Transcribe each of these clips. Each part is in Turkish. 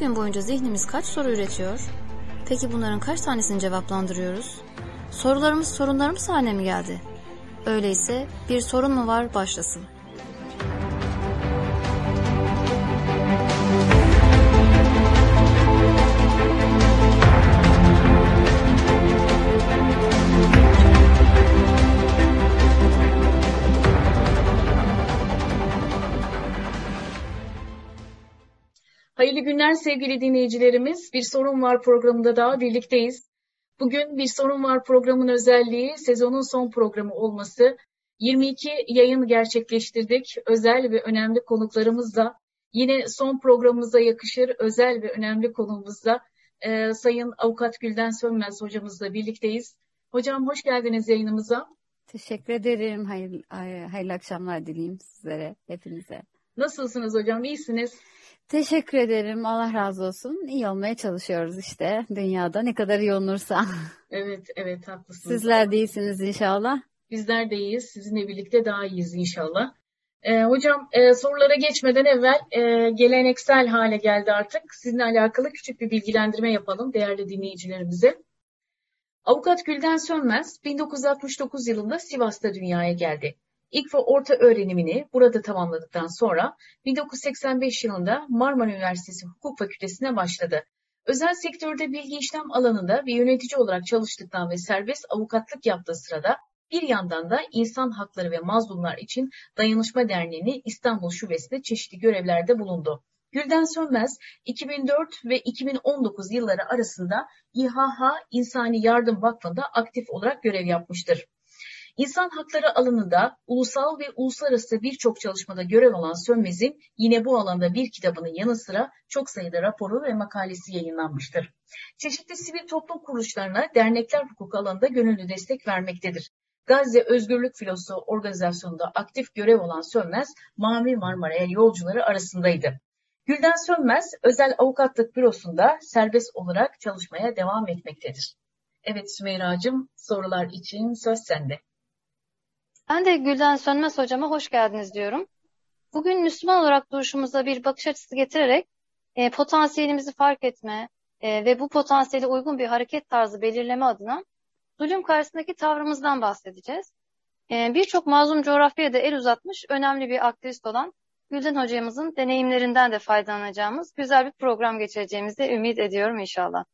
Gün boyunca zihnimiz kaç soru üretiyor? Peki bunların kaç tanesini cevaplandırıyoruz? Sorularımız sorunlarımız haline mi geldi? Öyleyse bir sorun mu var başlasın. Günler sevgili dinleyicilerimiz. Bir Sorun Var programında daha birlikteyiz. Bugün Bir Sorun Var programın özelliği sezonun son programı olması. 22 yayın gerçekleştirdik. Özel ve önemli konuklarımızla yine son programımıza yakışır özel ve önemli konumuzda e, Sayın Avukat Gülden Sönmez hocamızla birlikteyiz. Hocam hoş geldiniz yayınımıza. Teşekkür ederim. Hayırlı, hayırlı akşamlar dileyim sizlere, hepinize. Nasılsınız hocam? İyisiniz? Teşekkür ederim. Allah razı olsun. İyi olmaya çalışıyoruz işte dünyada ne kadar iyi olursa. Evet, evet haklısınız. Sizler de iyisiniz inşallah. Bizler de iyiyiz. Sizinle birlikte daha iyiyiz inşallah. Ee, hocam e, sorulara geçmeden evvel e, geleneksel hale geldi artık. Sizinle alakalı küçük bir bilgilendirme yapalım değerli dinleyicilerimize. Avukat Gülden Sönmez 1969 yılında Sivas'ta dünyaya geldi. İlk ve orta öğrenimini burada tamamladıktan sonra 1985 yılında Marmara Üniversitesi Hukuk Fakültesine başladı. Özel sektörde bilgi işlem alanında bir yönetici olarak çalıştıktan ve serbest avukatlık yaptığı sırada bir yandan da İnsan Hakları ve Mazlumlar için Dayanışma Derneği'ni İstanbul Şubesi'nde çeşitli görevlerde bulundu. Gülden Sönmez 2004 ve 2019 yılları arasında İHH İnsani Yardım Vakfı'nda aktif olarak görev yapmıştır. İnsan hakları alanında ulusal ve uluslararası birçok çalışmada görev alan Sönmez'in yine bu alanda bir kitabının yanı sıra çok sayıda raporu ve makalesi yayınlanmıştır. Çeşitli sivil toplum kuruluşlarına dernekler hukuk alanında gönüllü destek vermektedir. Gazze Özgürlük Filosu organizasyonunda aktif görev olan Sönmez, Mavi Marmara'ya yolcuları arasındaydı. Gülden Sönmez, özel avukatlık bürosunda serbest olarak çalışmaya devam etmektedir. Evet Sümeyra'cığım, sorular için söz sende. Ben de Gülden Sönmez hocama hoş geldiniz diyorum. Bugün Müslüman olarak duruşumuza bir bakış açısı getirerek e, potansiyelimizi fark etme e, ve bu potansiyele uygun bir hareket tarzı belirleme adına zulüm karşısındaki tavrımızdan bahsedeceğiz. E, Birçok mazlum coğrafyaya da el uzatmış önemli bir aktivist olan Gülden hocamızın deneyimlerinden de faydalanacağımız güzel bir program geçireceğimizi ümit ediyorum inşallah.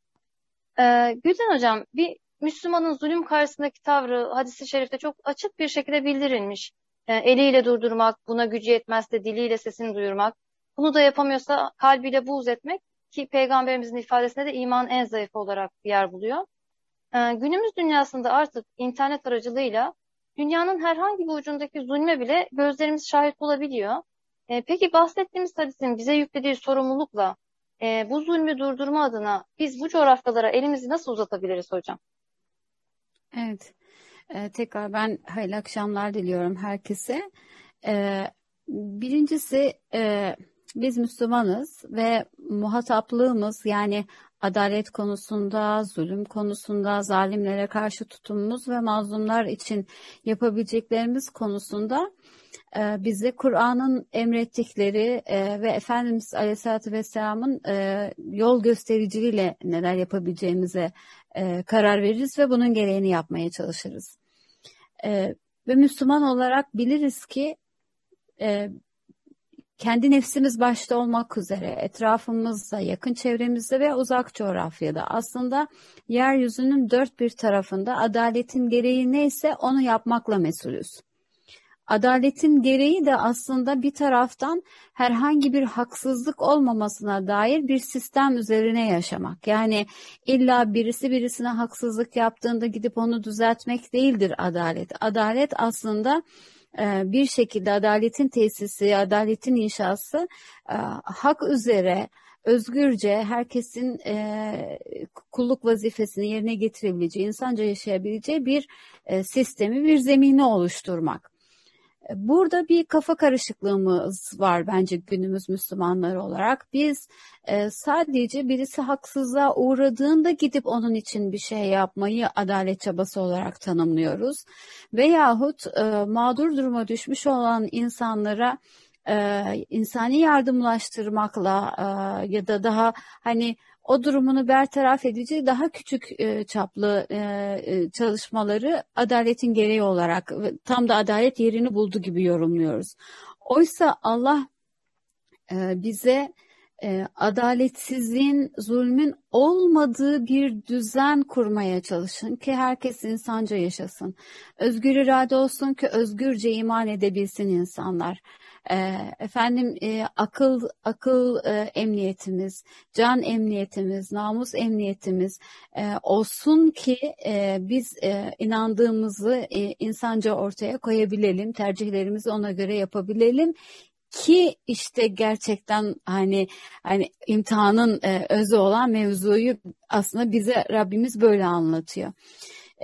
E, Gülden hocam bir Müslümanın zulüm karşısındaki tavrı hadisi şerifte çok açık bir şekilde bildirilmiş. E, eliyle durdurmak, buna gücü yetmezse diliyle sesini duyurmak, bunu da yapamıyorsa kalbiyle buğz etmek ki peygamberimizin ifadesinde de iman en zayıf olarak yer buluyor. E, günümüz dünyasında artık internet aracılığıyla dünyanın herhangi bir ucundaki zulme bile gözlerimiz şahit olabiliyor. E, peki bahsettiğimiz hadisin bize yüklediği sorumlulukla e, bu zulmü durdurma adına biz bu coğrafyalara elimizi nasıl uzatabiliriz hocam? Evet. Ee, tekrar ben hayırlı akşamlar diliyorum herkese. Ee, birincisi e, biz Müslümanız ve muhataplığımız yani adalet konusunda, zulüm konusunda, zalimlere karşı tutumumuz ve mazlumlar için yapabileceklerimiz konusunda e, bize Kur'an'ın emrettikleri e, ve Efendimiz Aleyhisselatü Vesselam'ın e, yol göstericiliğiyle neler yapabileceğimize e, karar veririz ve bunun gereğini yapmaya çalışırız. E, ve Müslüman olarak biliriz ki e, kendi nefsimiz başta olmak üzere etrafımızda, yakın çevremizde ve uzak coğrafyada aslında yeryüzünün dört bir tarafında adaletin gereği neyse onu yapmakla mesulüz. Adaletin gereği de aslında bir taraftan herhangi bir haksızlık olmamasına dair bir sistem üzerine yaşamak. Yani illa birisi birisine haksızlık yaptığında gidip onu düzeltmek değildir adalet. Adalet aslında e, bir şekilde adaletin tesisi, adaletin inşası e, hak üzere özgürce herkesin e, kulluk vazifesini yerine getirebileceği, insanca yaşayabileceği bir sistemi, bir zemini oluşturmak. Burada bir kafa karışıklığımız var bence günümüz Müslümanları olarak. Biz e, sadece birisi haksızlığa uğradığında gidip onun için bir şey yapmayı adalet çabası olarak tanımlıyoruz. Veyahut e, mağdur duruma düşmüş olan insanlara e, insani yardımlaştırmakla e, ya da daha hani o durumunu bertaraf edici daha küçük e, çaplı e, e, çalışmaları adaletin gereği olarak tam da adalet yerini buldu gibi yorumluyoruz. Oysa Allah e, bize e, adaletsizliğin, zulmün olmadığı bir düzen kurmaya çalışın ki herkes insanca yaşasın. Özgür irade olsun ki özgürce iman edebilsin insanlar. Efendim e, akıl akıl e, emniyetimiz, can emniyetimiz, namus emniyetimiz e, olsun ki e, biz e, inandığımızı e, insanca ortaya koyabilelim, tercihlerimizi ona göre yapabilelim ki işte gerçekten hani hani imtihanın e, özü olan mevzuyu aslında bize Rabbimiz böyle anlatıyor.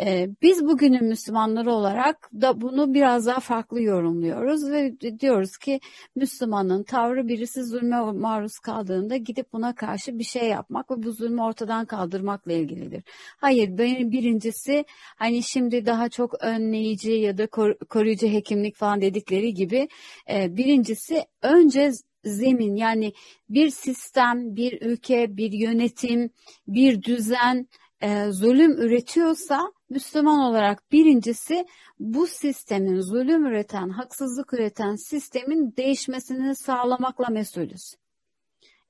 E, biz bugünün Müslümanları olarak da bunu biraz daha farklı yorumluyoruz ve diyoruz ki Müslümanın tavrı birisi zulme maruz kaldığında gidip buna karşı bir şey yapmak ve bu zulmü ortadan kaldırmakla ilgilidir. Hayır, benim birincisi hani şimdi daha çok önleyici ya da koruyucu hekimlik falan dedikleri gibi e, birincisi önce zemin yani bir sistem, bir ülke, bir yönetim, bir düzen e, zulüm üretiyorsa Müslüman olarak birincisi bu sistemin zulüm üreten, haksızlık üreten sistemin değişmesini sağlamakla mesulüz.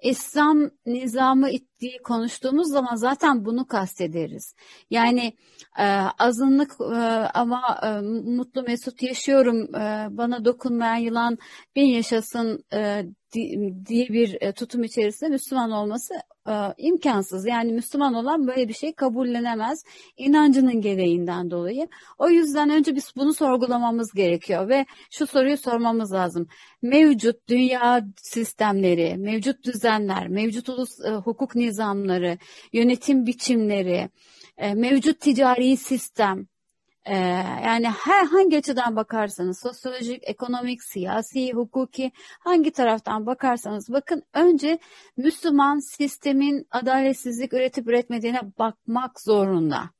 İslam nizamı diye konuştuğumuz zaman zaten bunu kastederiz. Yani e, azınlık e, ama e, mutlu mesut yaşıyorum, e, bana dokunmayan yılan bin yaşasın e, diye bir e, tutum içerisinde Müslüman olması e, imkansız. Yani Müslüman olan böyle bir şey kabullenemez inancının gereğinden dolayı. O yüzden önce biz bunu sorgulamamız gerekiyor ve şu soruyu sormamız lazım. Mevcut dünya sistemleri, mevcut düzenler, mevcut ulus e, hukuk nizamları, yönetim biçimleri, mevcut ticari sistem, ee, yani her hangi açıdan bakarsanız sosyolojik, ekonomik, siyasi, hukuki hangi taraftan bakarsanız bakın önce Müslüman sistemin adaletsizlik üretip üretmediğine bakmak zorunda.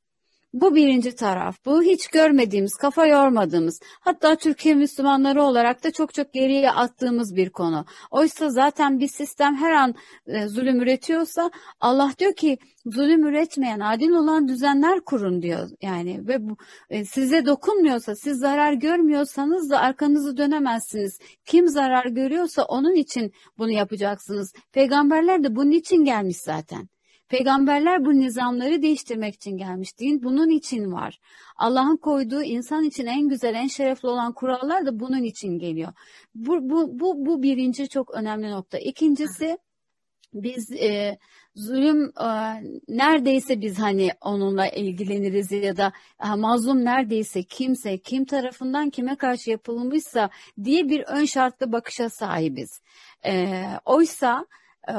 Bu birinci taraf. Bu hiç görmediğimiz, kafa yormadığımız, hatta Türkiye Müslümanları olarak da çok çok geriye attığımız bir konu. Oysa zaten bir sistem her an e, zulüm üretiyorsa Allah diyor ki zulüm üretmeyen, adil olan düzenler kurun diyor. Yani ve bu, e, size dokunmuyorsa, siz zarar görmüyorsanız da arkanızı dönemezsiniz. Kim zarar görüyorsa onun için bunu yapacaksınız. Peygamberler de bunun için gelmiş zaten. Peygamberler bu nizamları değiştirmek için gelmiş. Din bunun için var. Allah'ın koyduğu insan için en güzel, en şerefli olan kurallar da bunun için geliyor. Bu, bu, bu, bu birinci çok önemli nokta. İkincisi biz e, zulüm e, neredeyse biz hani onunla ilgileniriz ya da e, mazlum neredeyse kimse kim tarafından kime karşı yapılmışsa diye bir ön şartlı bakışa sahibiz. E, oysa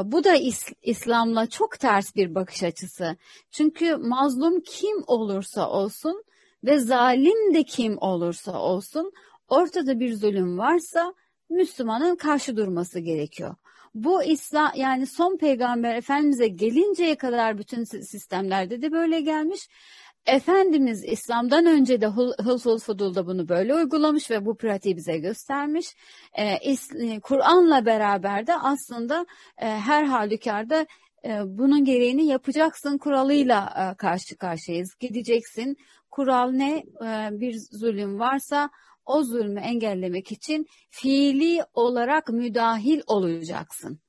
bu da İslam'la çok ters bir bakış açısı. Çünkü mazlum kim olursa olsun ve zalim de kim olursa olsun ortada bir zulüm varsa Müslümanın karşı durması gerekiyor. Bu İslam yani son peygamber Efendimiz'e gelinceye kadar bütün sistemlerde de böyle gelmiş. Efendimiz İslam'dan önce de Hılful Fudul'da bunu böyle uygulamış ve bu pratiği bize göstermiş. Ee, e, Kur'an'la beraber de aslında e, her halükarda e, bunun gereğini yapacaksın kuralıyla e, karşı karşıyayız. Gideceksin. Kural ne? E, bir zulüm varsa o zulmü engellemek için fiili olarak müdahil olacaksın.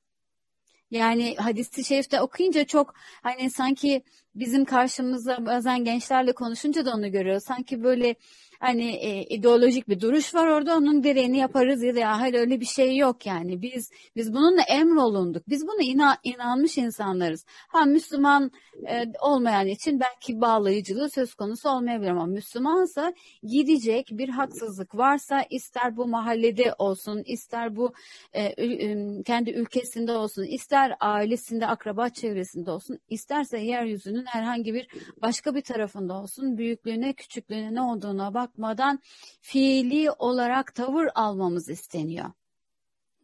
Yani hadisi şerifte okuyunca çok hani sanki bizim karşımızda bazen gençlerle konuşunca da onu görüyoruz. Sanki böyle hani e, ideolojik bir duruş var orada onun gereğini yaparız ya da hayır öyle bir şey yok yani. Biz biz bununla emrolunduk. Biz bunu ina, inanmış insanlarız. Ha Müslüman e, olmayan için belki bağlayıcılığı söz konusu olmayabilir ama Müslümansa gidecek bir haksızlık varsa ister bu mahallede olsun ister bu e, e, kendi ülkesinde olsun ister ailesinde akraba çevresinde olsun isterse yeryüzünün herhangi bir başka bir tarafında olsun büyüklüğüne küçüklüğüne ne olduğuna bak bakmadan fiili olarak tavır almamız isteniyor.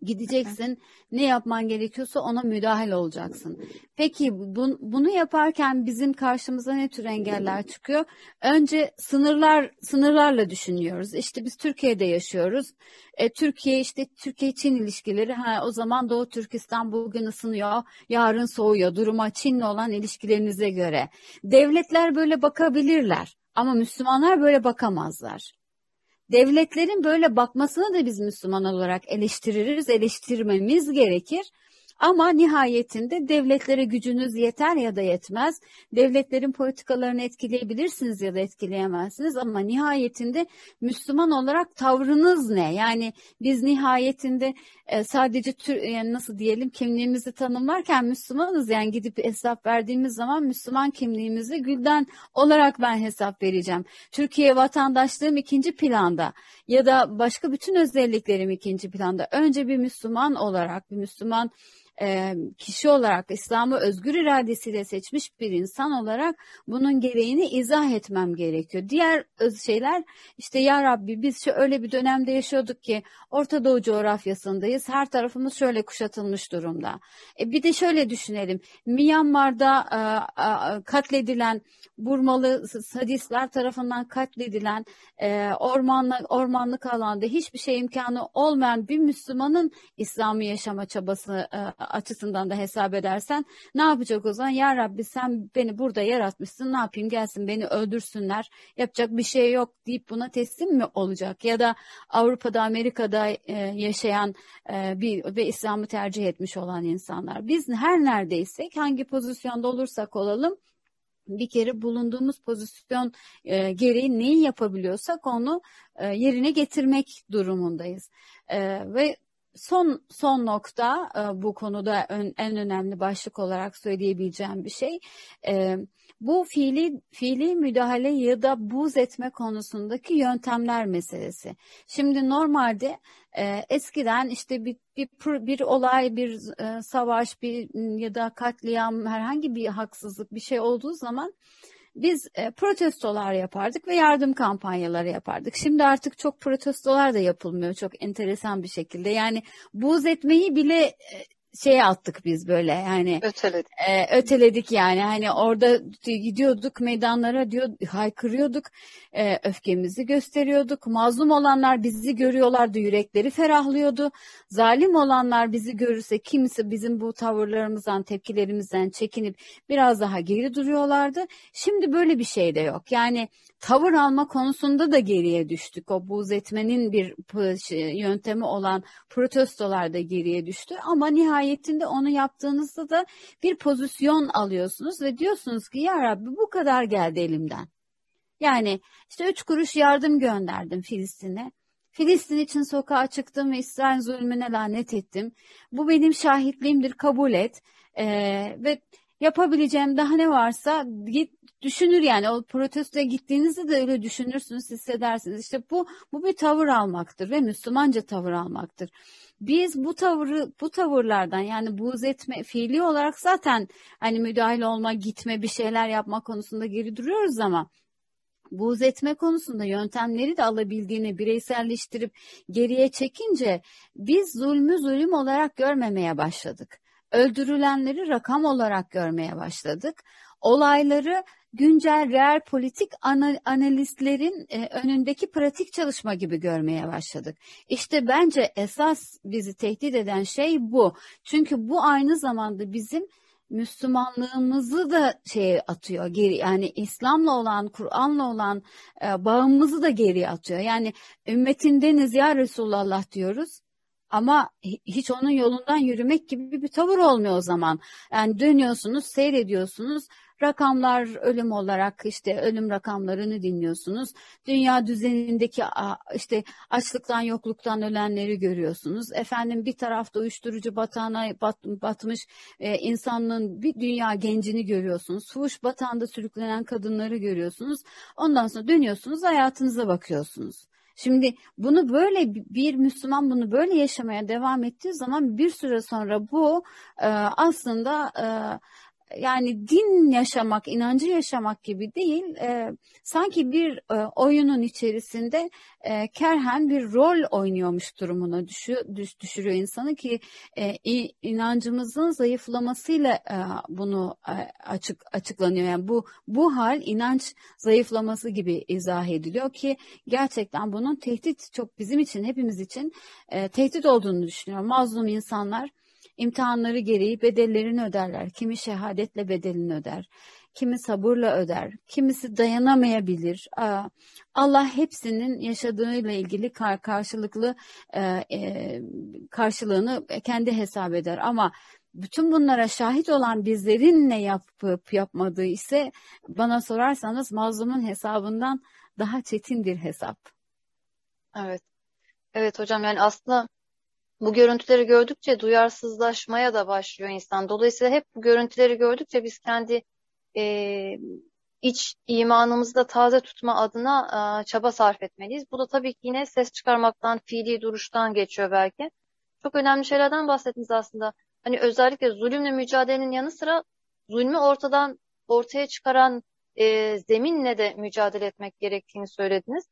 Gideceksin, ne yapman gerekiyorsa ona müdahil olacaksın. Peki bu, bunu yaparken bizim karşımıza ne tür engeller çıkıyor? Önce sınırlar sınırlarla düşünüyoruz. İşte biz Türkiye'de yaşıyoruz. E, Türkiye işte Türkiye-Çin ilişkileri ha, o zaman Doğu Türkistan bugün ısınıyor, yarın soğuyor. Duruma Çin'le olan ilişkilerinize göre. Devletler böyle bakabilirler ama Müslümanlar böyle bakamazlar. Devletlerin böyle bakmasını da biz Müslüman olarak eleştiririz, eleştirmemiz gerekir. Ama nihayetinde devletlere gücünüz yeter ya da yetmez. Devletlerin politikalarını etkileyebilirsiniz ya da etkileyemezsiniz ama nihayetinde Müslüman olarak tavrınız ne? Yani biz nihayetinde e, sadece tür, yani nasıl diyelim kimliğimizi tanımlarken Müslümanız yani gidip hesap verdiğimiz zaman Müslüman kimliğimizi gülden olarak ben hesap vereceğim. Türkiye vatandaşlığım ikinci planda ya da başka bütün özelliklerim ikinci planda. Önce bir Müslüman olarak bir Müslüman kişi olarak İslam'ı özgür iradesiyle seçmiş bir insan olarak bunun gereğini izah etmem gerekiyor. Diğer şeyler işte ya Rabbi biz öyle bir dönemde yaşıyorduk ki Orta Doğu coğrafyasındayız. Her tarafımız şöyle kuşatılmış durumda. E, bir de şöyle düşünelim. Myanmar'da e, e, katledilen Burmalı sadistler tarafından katledilen e, ormanlık, ormanlık alanda hiçbir şey imkanı olmayan bir Müslümanın İslam'ı yaşama çabası e, açısından da hesap edersen ne yapacak o zaman? Ya Rabbi sen beni burada yaratmışsın ne yapayım gelsin beni öldürsünler yapacak bir şey yok deyip buna teslim mi olacak? Ya da Avrupa'da Amerika'da e, yaşayan e, bir ve İslam'ı tercih etmiş olan insanlar. Biz her neredeysek hangi pozisyonda olursak olalım bir kere bulunduğumuz pozisyon e, gereği neyi yapabiliyorsak onu e, yerine getirmek durumundayız. E, ve son son nokta e, bu konuda ön, en önemli başlık olarak söyleyebileceğim bir şey. E, bu fiili fiili müdahale ya da buz etme konusundaki yöntemler meselesi. Şimdi normalde e, eskiden işte bir, bir bir olay, bir savaş, bir ya da katliam, herhangi bir haksızlık bir şey olduğu zaman biz e, protestolar yapardık ve yardım kampanyaları yapardık. Şimdi artık çok protestolar da yapılmıyor çok enteresan bir şekilde. Yani buz etmeyi bile e, şeye attık biz böyle yani öteledik. E, öteledik yani. Hani orada gidiyorduk meydanlara diyor haykırıyorduk. E, öfkemizi gösteriyorduk. Mazlum olanlar bizi görüyorlardı yürekleri ferahlıyordu. Zalim olanlar bizi görürse kimse bizim bu tavırlarımızdan tepkilerimizden çekinip biraz daha geri duruyorlardı. Şimdi böyle bir şey de yok. Yani tavır alma konusunda da geriye düştük. O buz etmenin bir yöntemi olan protestolar da geriye düştü. Ama nihayetinde onu yaptığınızda da bir pozisyon alıyorsunuz ve diyorsunuz ki ya Rabbi bu kadar geldi elimden. Yani işte üç kuruş yardım gönderdim Filistin'e. Filistin için sokağa çıktım ve İsrail zulmüne lanet ettim. Bu benim şahitliğimdir kabul et. Ee, ve yapabileceğim daha ne varsa git düşünür yani o protestoya gittiğinizde de öyle düşünürsünüz hissedersiniz. İşte bu bu bir tavır almaktır ve Müslümanca tavır almaktır. Biz bu tavırı bu tavırlardan yani buğz etme fiili olarak zaten hani müdahil olma gitme bir şeyler yapma konusunda geri duruyoruz ama buğz etme konusunda yöntemleri de alabildiğini bireyselleştirip geriye çekince biz zulmü zulüm olarak görmemeye başladık öldürülenleri rakam olarak görmeye başladık. Olayları güncel reel politik analistlerin e, önündeki pratik çalışma gibi görmeye başladık. İşte bence esas bizi tehdit eden şey bu. Çünkü bu aynı zamanda bizim Müslümanlığımızı da şey atıyor geri yani İslam'la olan Kur'an'la olan e, bağımızı da geri atıyor. Yani ümmetindeniz ya Resulullah diyoruz ama hiç onun yolundan yürümek gibi bir tavır olmuyor o zaman. Yani dönüyorsunuz, seyrediyorsunuz. Rakamlar ölüm olarak işte ölüm rakamlarını dinliyorsunuz. Dünya düzenindeki işte açlıktan yokluktan ölenleri görüyorsunuz. Efendim bir tarafta uyuşturucu batağına bat, batmış e, insanlığın bir dünya gencini görüyorsunuz. Fuhuş batağında sürüklenen kadınları görüyorsunuz. Ondan sonra dönüyorsunuz hayatınıza bakıyorsunuz. Şimdi bunu böyle bir Müslüman bunu böyle yaşamaya devam ettiği zaman bir süre sonra bu e, aslında yani din yaşamak, inancı yaşamak gibi değil, e, sanki bir e, oyunun içerisinde e, kerhen bir rol oynuyormuş durumuna düşüyor, düş, düşürüyor insanı ki e, inancımızın zayıflamasıyla e, bunu e, açık açıklanıyor. Yani bu bu hal inanç zayıflaması gibi izah ediliyor ki gerçekten bunun tehdit çok bizim için hepimiz için e, tehdit olduğunu düşünüyorum. Mazlum insanlar imtihanları gereği bedellerini öderler. Kimi şehadetle bedelini öder. Kimi sabırla öder. Kimisi dayanamayabilir. Allah hepsinin yaşadığıyla ilgili karşılıklı e, e, karşılığını kendi hesap eder. Ama bütün bunlara şahit olan bizlerin ne yapıp yapmadığı ise bana sorarsanız mazlumun hesabından daha çetin bir hesap. Evet. Evet hocam yani aslında bu görüntüleri gördükçe duyarsızlaşmaya da başlıyor insan. Dolayısıyla hep bu görüntüleri gördükçe biz kendi e, iç imanımızı da taze tutma adına e, çaba sarf etmeliyiz. Bu da tabii ki yine ses çıkarmaktan, fiili duruştan geçiyor belki. Çok önemli şeylerden bahsettiniz aslında. Hani özellikle zulümle mücadelenin yanı sıra zulmü ortadan ortaya çıkaran e, zeminle de mücadele etmek gerektiğini söylediniz.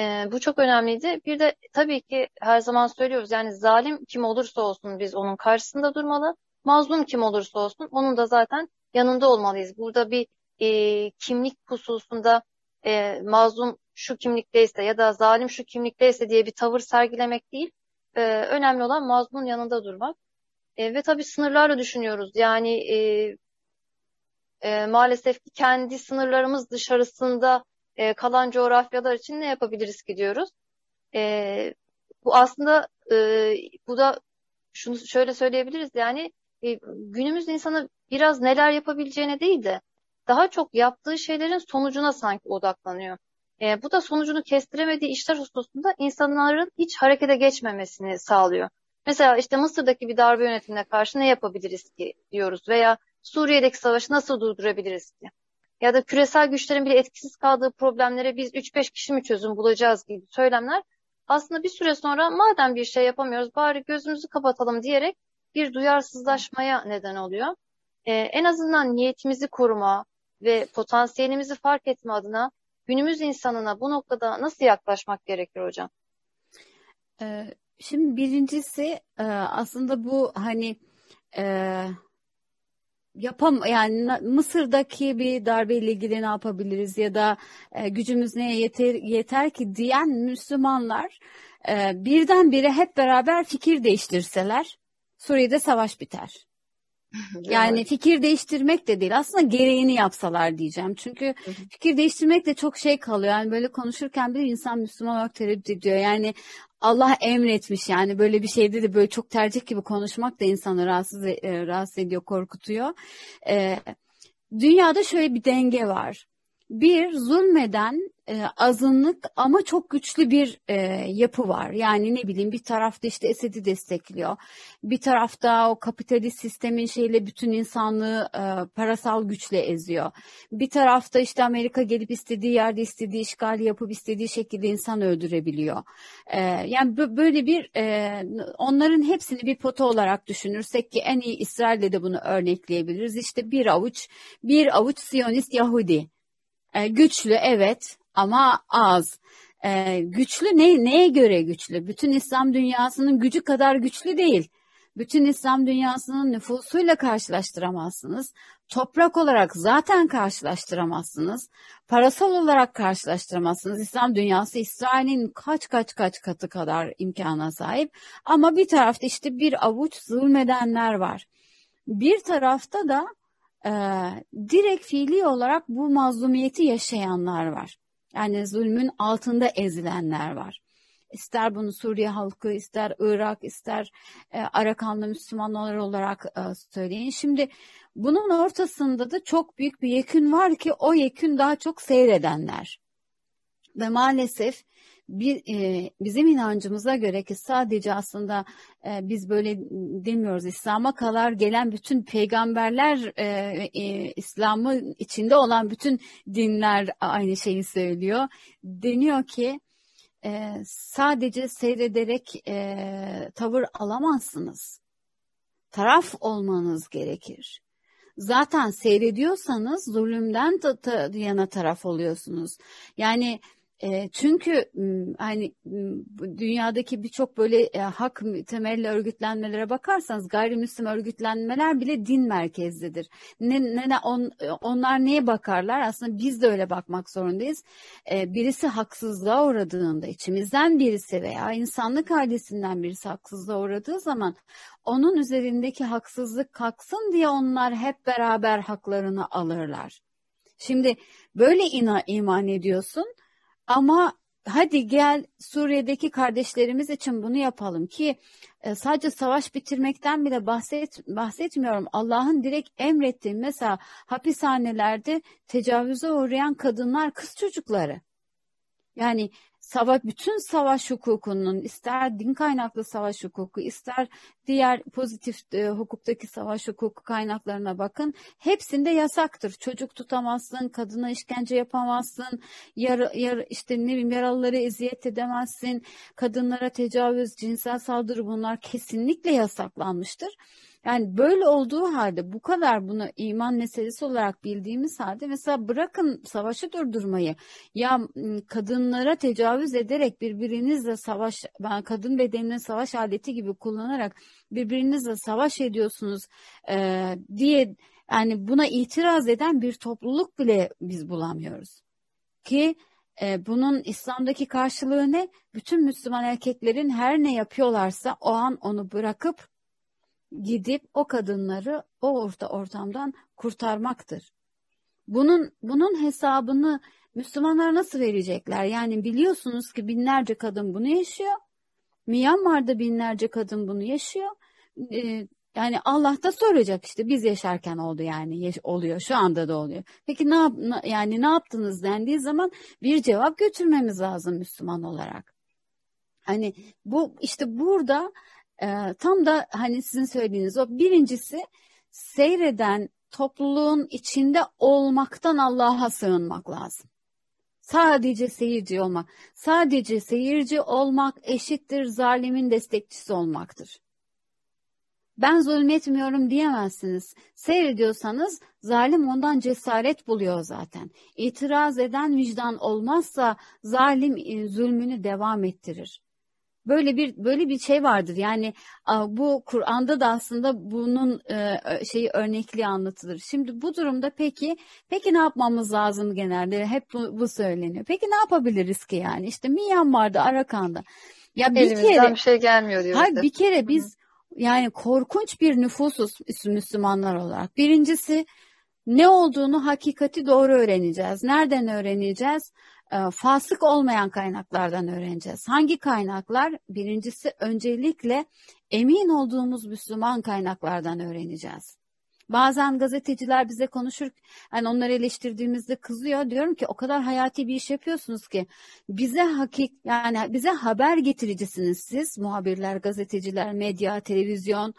E, bu çok önemliydi. Bir de tabii ki her zaman söylüyoruz yani zalim kim olursa olsun biz onun karşısında durmalı. Mazlum kim olursa olsun onun da zaten yanında olmalıyız. Burada bir e, kimlik hususunda e, mazlum şu kimlikteyse ya da zalim şu kimlikteyse diye bir tavır sergilemek değil. E, önemli olan mazlumun yanında durmak. E, ve tabii sınırlarla düşünüyoruz. Yani e, e, maalesef ki kendi sınırlarımız dışarısında e, kalan coğrafyalar için ne yapabiliriz ki diyoruz. E, bu aslında e, bu da şunu şöyle söyleyebiliriz yani e, günümüz insanı biraz neler yapabileceğine değil de daha çok yaptığı şeylerin sonucuna sanki odaklanıyor. E, bu da sonucunu kestiremediği işler hususunda insanların hiç harekete geçmemesini sağlıyor. Mesela işte Mısır'daki bir darbe yönetimine karşı ne yapabiliriz ki diyoruz veya Suriye'deki savaşı nasıl durdurabiliriz ki? Ya da küresel güçlerin bile etkisiz kaldığı problemlere biz 3-5 kişi mi çözüm bulacağız gibi söylemler aslında bir süre sonra madem bir şey yapamıyoruz bari gözümüzü kapatalım diyerek bir duyarsızlaşmaya neden oluyor. Ee, en azından niyetimizi koruma ve potansiyelimizi fark etme adına günümüz insanına bu noktada nasıl yaklaşmak gerekir hocam? Ee, şimdi birincisi e, aslında bu hani e, yapam yani Mısır'daki bir darbeyle ilgili ne yapabiliriz ya da e, gücümüz neye yeter yeter ki diyen Müslümanlar e, birdenbire hep beraber fikir değiştirseler Suriye'de savaş biter. Yani fikir değiştirmek de değil aslında gereğini yapsalar diyeceğim. Çünkü fikir değiştirmek de çok şey kalıyor. Yani böyle konuşurken bir insan Müslüman olarak tereddüt ediyor. Yani Allah emretmiş yani böyle bir şeyde de böyle çok tercih gibi konuşmak da insanı rahatsız, e, rahatsız ediyor, korkutuyor. E, dünyada şöyle bir denge var. Bir zulmeden e, azınlık ama çok güçlü bir e, yapı var. Yani ne bileyim bir tarafta işte Esed'i destekliyor. Bir tarafta o kapitalist sistemin şeyle bütün insanlığı e, parasal güçle eziyor. Bir tarafta işte Amerika gelip istediği yerde istediği işgali yapıp istediği şekilde insan öldürebiliyor. E, yani böyle bir e, onların hepsini bir pota olarak düşünürsek ki en iyi İsrail'de de bunu örnekleyebiliriz. İşte bir avuç bir avuç Siyonist Yahudi. E, güçlü evet ama az. E, güçlü ne, neye göre güçlü? Bütün İslam dünyasının gücü kadar güçlü değil. Bütün İslam dünyasının nüfusuyla karşılaştıramazsınız. Toprak olarak zaten karşılaştıramazsınız. Parasal olarak karşılaştıramazsınız. İslam dünyası İsrail'in kaç kaç kaç katı kadar imkana sahip. Ama bir tarafta işte bir avuç zulmedenler var. Bir tarafta da e, direkt fiili olarak bu mazlumiyeti yaşayanlar var. Yani zulmün altında ezilenler var. İster bunu Suriye halkı, ister Irak, ister e, Arakanlı Müslümanlar olarak e, söyleyin. Şimdi bunun ortasında da çok büyük bir yekün var ki o yekün daha çok seyredenler. Ve maalesef bir, e, bizim inancımıza göre ki sadece aslında e, biz böyle demiyoruz İslam'a kadar gelen bütün peygamberler e, e, İslam'ın içinde olan bütün dinler aynı şeyi söylüyor. Deniyor ki e, sadece seyrederek e, tavır alamazsınız. Taraf olmanız gerekir. zaten seyrediyorsanız zulümden yana taraf oluyorsunuz. Yani e, çünkü hani dünyadaki birçok böyle e, hak temelli örgütlenmelere bakarsanız gayrimüslim örgütlenmeler bile din merkezlidir. Ne, ne on, onlar neye bakarlar? Aslında biz de öyle bakmak zorundayız. E, birisi haksızlığa uğradığında içimizden birisi veya insanlık ailesinden birisi haksızlığa uğradığı zaman onun üzerindeki haksızlık kalksın diye onlar hep beraber haklarını alırlar. Şimdi böyle ina, iman ediyorsun ama hadi gel Suriye'deki kardeşlerimiz için bunu yapalım ki e, sadece savaş bitirmekten bile bahset, bahsetmiyorum. Allah'ın direkt emrettiği mesela hapishanelerde tecavüze uğrayan kadınlar, kız çocukları. Yani savaş, bütün savaş hukukunun ister din kaynaklı savaş hukuku ister diğer pozitif e, hukuktaki savaş hukuku kaynaklarına bakın. Hepsinde yasaktır. Çocuk tutamazsın, kadına işkence yapamazsın, yar, yar, işte ne bileyim yaralıları eziyet edemezsin, kadınlara tecavüz, cinsel saldırı bunlar kesinlikle yasaklanmıştır. Yani böyle olduğu halde bu kadar bunu iman meselesi olarak bildiğimiz halde mesela bırakın savaşı durdurmayı ya kadınlara tecavüz ederek birbirinizle savaş ben kadın bedenini savaş aleti gibi kullanarak birbirinizle savaş ediyorsunuz e, diye yani buna itiraz eden bir topluluk bile biz bulamıyoruz. Ki e, bunun İslam'daki karşılığı ne? Bütün Müslüman erkeklerin her ne yapıyorlarsa o an onu bırakıp gidip o kadınları o orta ortamdan kurtarmaktır. Bunun bunun hesabını Müslümanlar nasıl verecekler? Yani biliyorsunuz ki binlerce kadın bunu yaşıyor. Myanmar'da binlerce kadın bunu yaşıyor. Ee, yani Allah da soracak işte biz yaşarken oldu yani oluyor şu anda da oluyor. Peki ne yap yani ne yaptınız dendiği zaman bir cevap götürmemiz lazım Müslüman olarak. Hani bu işte burada e, tam da hani sizin söylediğiniz o birincisi seyreden topluluğun içinde olmaktan Allah'a sığınmak lazım. Sadece seyirci olmak. Sadece seyirci olmak eşittir zalimin destekçisi olmaktır. Ben zulmetmiyorum diyemezsiniz. Seyrediyorsanız zalim ondan cesaret buluyor zaten. İtiraz eden vicdan olmazsa zalim e, zulmünü devam ettirir. Böyle bir böyle bir şey vardır. Yani bu Kur'an'da da aslında bunun e, şeyi örnekli anlatılır. Şimdi bu durumda peki peki ne yapmamız lazım genelde? Hep bu, bu söyleniyor. Peki ne yapabiliriz ki yani? İşte Myanmar'da, Arakan'da. Ya bir Elimizden kere bir şey gelmiyor diyor. Hayır bir kere biz yani korkunç bir nüfusuz Müslümanlar olarak. Birincisi ne olduğunu hakikati doğru öğreneceğiz. Nereden öğreneceğiz? E, fasık olmayan kaynaklardan öğreneceğiz. Hangi kaynaklar? Birincisi öncelikle emin olduğumuz Müslüman kaynaklardan öğreneceğiz. Bazen gazeteciler bize konuşur, yani onları eleştirdiğimizde kızıyor. Diyorum ki o kadar hayati bir iş yapıyorsunuz ki bize hakik yani bize haber getiricisiniz siz muhabirler, gazeteciler, medya, televizyon.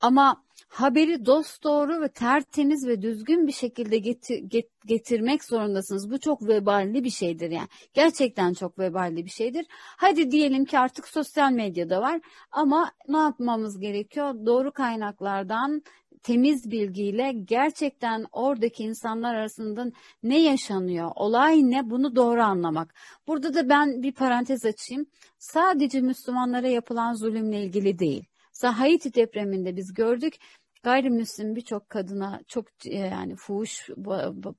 Ama haberi dost doğru ve tertemiz ve düzgün bir şekilde getir, get, getirmek zorundasınız. Bu çok veballi bir şeydir yani. Gerçekten çok veballi bir şeydir. Hadi diyelim ki artık sosyal medyada var ama ne yapmamız gerekiyor? Doğru kaynaklardan temiz bilgiyle gerçekten oradaki insanlar arasında ne yaşanıyor, olay ne bunu doğru anlamak. Burada da ben bir parantez açayım. Sadece Müslümanlara yapılan zulümle ilgili değil. Haiti depreminde biz gördük gayrimüslim birçok kadına çok e, yani fuhuş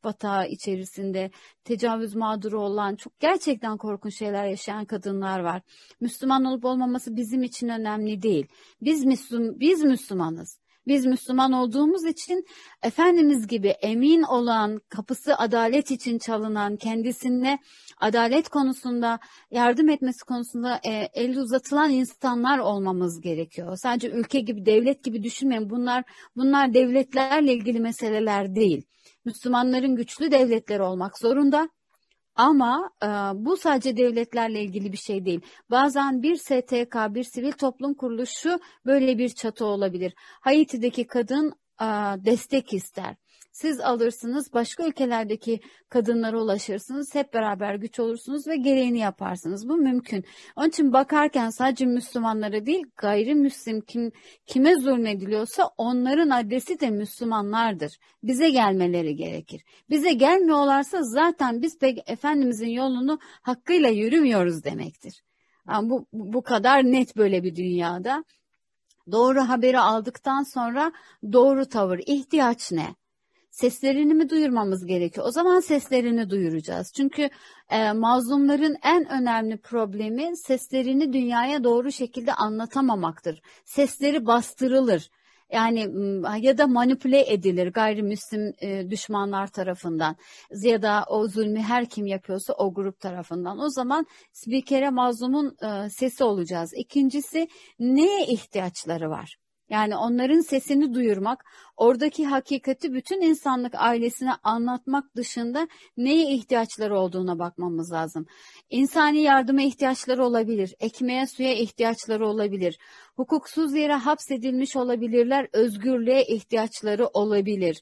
batağı içerisinde tecavüz mağduru olan çok gerçekten korkunç şeyler yaşayan kadınlar var. Müslüman olup olmaması bizim için önemli değil. Biz Müslüm biz Müslümanız. Biz Müslüman olduğumuz için Efendimiz gibi emin olan, kapısı adalet için çalınan, kendisine adalet konusunda yardım etmesi konusunda e, el uzatılan insanlar olmamız gerekiyor. Sadece ülke gibi, devlet gibi düşünmeyin. Bunlar bunlar devletlerle ilgili meseleler değil. Müslümanların güçlü devletleri olmak zorunda. Ama e, bu sadece devletlerle ilgili bir şey değil. Bazen bir STK, bir sivil toplum kuruluşu böyle bir çatı olabilir. Haiti'deki kadın e, destek ister. Siz alırsınız, başka ülkelerdeki kadınlara ulaşırsınız, hep beraber güç olursunuz ve gereğini yaparsınız. Bu mümkün. Onun için bakarken sadece Müslümanlara değil, gayrimüslim kim kime zulmediliyorsa onların adresi de Müslümanlardır. Bize gelmeleri gerekir. Bize gelmiyorlarsa zaten biz Efendimizin yolunu hakkıyla yürümüyoruz demektir. Yani bu, bu kadar net böyle bir dünyada. Doğru haberi aldıktan sonra doğru tavır, ihtiyaç ne? Seslerini mi duyurmamız gerekiyor? O zaman seslerini duyuracağız. Çünkü e, mazlumların en önemli problemi seslerini dünyaya doğru şekilde anlatamamaktır. Sesleri bastırılır. Yani ya da manipüle edilir gayrimüslim e, düşmanlar tarafından ya da o zulmü her kim yapıyorsa o grup tarafından. O zaman bir kere mazlumun e, sesi olacağız. İkincisi neye ihtiyaçları var? Yani onların sesini duyurmak, oradaki hakikati bütün insanlık ailesine anlatmak dışında neye ihtiyaçları olduğuna bakmamız lazım. İnsani yardıma ihtiyaçları olabilir, ekmeğe suya ihtiyaçları olabilir, hukuksuz yere hapsedilmiş olabilirler, özgürlüğe ihtiyaçları olabilir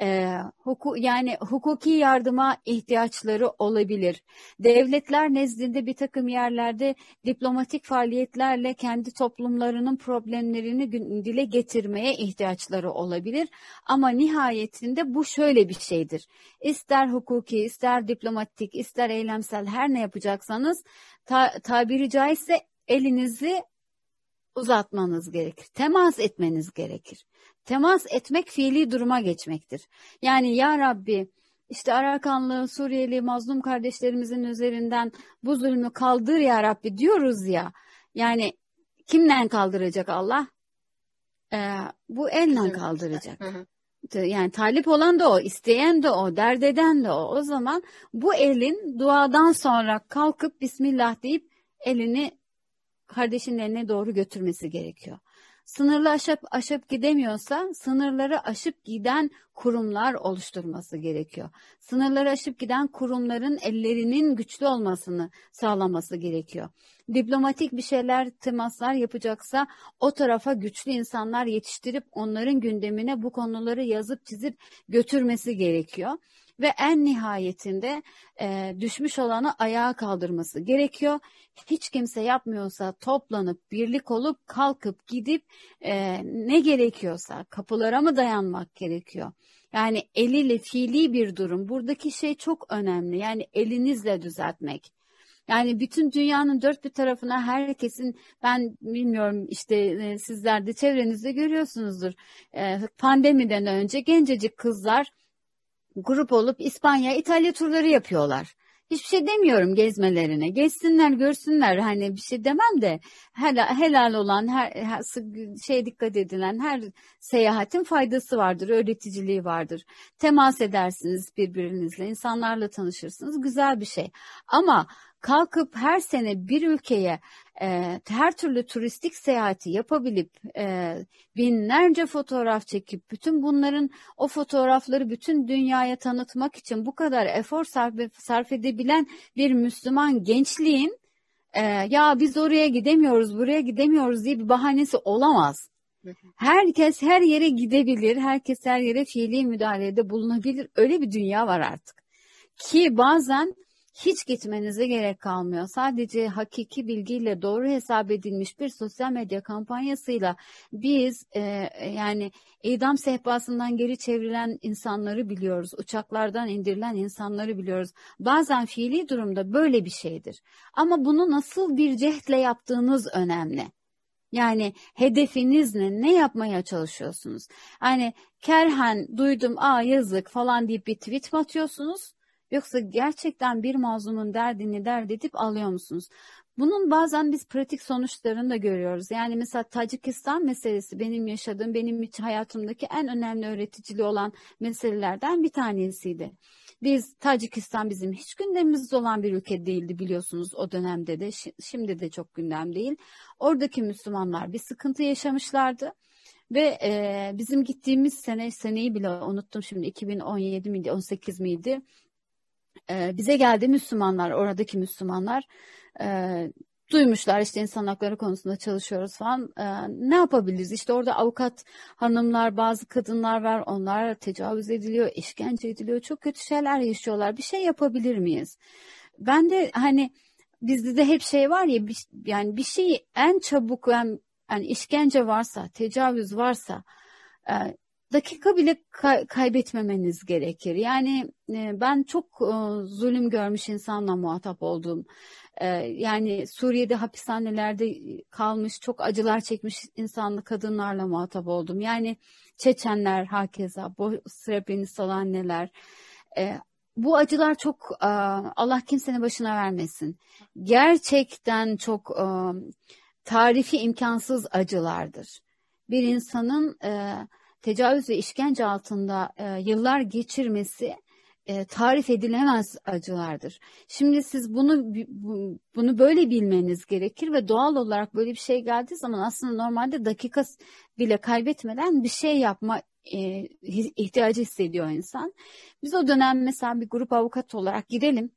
e, huku, yani hukuki yardıma ihtiyaçları olabilir. Devletler nezdinde bir takım yerlerde diplomatik faaliyetlerle kendi toplumlarının problemlerini dile getirmeye ihtiyaçları olabilir. Ama nihayetinde bu şöyle bir şeydir. İster hukuki, ister diplomatik, ister eylemsel her ne yapacaksanız ta, tabiri caizse elinizi uzatmanız gerekir. Temas etmeniz gerekir. Temas etmek fiili duruma geçmektir. Yani ya Rabbi işte Arakanlı, Suriyeli, mazlum kardeşlerimizin üzerinden bu zulmü kaldır ya Rabbi diyoruz ya. Yani kimden kaldıracak Allah? Ee, bu elle kaldıracak. Yani talip olan da o, isteyen de o, dert eden de o. O zaman bu elin duadan sonra kalkıp Bismillah deyip elini kardeşinin eline doğru götürmesi gerekiyor. Sınırlı aşıp, aşıp gidemiyorsa sınırları aşıp giden kurumlar oluşturması gerekiyor. Sınırları aşıp giden kurumların ellerinin güçlü olmasını sağlaması gerekiyor. Diplomatik bir şeyler, temaslar yapacaksa o tarafa güçlü insanlar yetiştirip onların gündemine bu konuları yazıp çizip götürmesi gerekiyor ve en nihayetinde e, düşmüş olanı ayağa kaldırması gerekiyor. Hiç kimse yapmıyorsa toplanıp birlik olup kalkıp gidip e, ne gerekiyorsa kapılara mı dayanmak gerekiyor? Yani eliyle fiili bir durum. Buradaki şey çok önemli. Yani elinizle düzeltmek. Yani bütün dünyanın dört bir tarafına herkesin ben bilmiyorum işte e, sizler de çevrenizde görüyorsunuzdur. E, pandemiden önce gencecik kızlar grup olup İspanya, İtalya turları yapıyorlar. Hiçbir şey demiyorum gezmelerine. Gezsinler, görsünler. Hani bir şey demem de helal, helal olan, her, şey dikkat edilen her seyahatin faydası vardır, öğreticiliği vardır. Temas edersiniz birbirinizle, insanlarla tanışırsınız. Güzel bir şey. Ama kalkıp her sene bir ülkeye e, her türlü turistik seyahati yapabilip e, binlerce fotoğraf çekip bütün bunların o fotoğrafları bütün dünyaya tanıtmak için bu kadar efor sarf, sarf edebilen bir Müslüman gençliğin e, ya biz oraya gidemiyoruz buraya gidemiyoruz diye bir bahanesi olamaz. Herkes her yere gidebilir, herkes her yere fiili müdahalede bulunabilir. Öyle bir dünya var artık. Ki bazen hiç gitmenize gerek kalmıyor. Sadece hakiki bilgiyle doğru hesap edilmiş bir sosyal medya kampanyasıyla biz e, yani idam sehpasından geri çevrilen insanları biliyoruz. Uçaklardan indirilen insanları biliyoruz. Bazen fiili durumda böyle bir şeydir. Ama bunu nasıl bir cehdle yaptığınız önemli. Yani hedefiniz ne? Ne yapmaya çalışıyorsunuz? Hani kerhen duydum aa yazık falan deyip bir tweet mi atıyorsunuz? Yoksa gerçekten bir mazlumun derdini dert edip alıyor musunuz? Bunun bazen biz pratik sonuçlarını da görüyoruz. Yani mesela Tacikistan meselesi benim yaşadığım, benim hayatımdaki en önemli öğreticiliği olan meselelerden bir tanesiydi. Biz Tacikistan bizim hiç gündemimizde olan bir ülke değildi biliyorsunuz o dönemde de şimdi de çok gündem değil. Oradaki Müslümanlar bir sıkıntı yaşamışlardı. Ve e, bizim gittiğimiz sene, seneyi bile unuttum şimdi 2017 miydi, 18 miydi? E, bize geldi Müslümanlar, oradaki Müslümanlar e, duymuşlar işte insan hakları konusunda çalışıyoruz falan. Ee, ne yapabiliriz? İşte orada avukat hanımlar, bazı kadınlar var. Onlar tecavüz ediliyor, işkence ediliyor. Çok kötü şeyler yaşıyorlar. Bir şey yapabilir miyiz? Ben de hani bizde de hep şey var ya bir, yani bir şeyi en çabuk yani, yani işkence varsa, tecavüz varsa e, dakika bile kay- kaybetmemeniz gerekir. Yani e, ben çok e, zulüm görmüş insanla muhatap oldum. E, yani Suriye'de hapishanelerde kalmış, çok acılar çekmiş insanlı kadınlarla muhatap oldum. Yani Çeçenler hakeza, bu Srebrenica anneler. E, bu acılar çok e, Allah kimsenin başına vermesin. Gerçekten çok e, tarifi imkansız acılardır. Bir insanın e, tecavüz ve işkence altında e, yıllar geçirmesi e, tarif edilemez acılardır. Şimdi siz bunu bunu böyle bilmeniz gerekir ve doğal olarak böyle bir şey geldiği zaman aslında normalde dakika bile kaybetmeden bir şey yapma e, ihtiyacı hissediyor insan. Biz o dönem mesela bir grup avukat olarak gidelim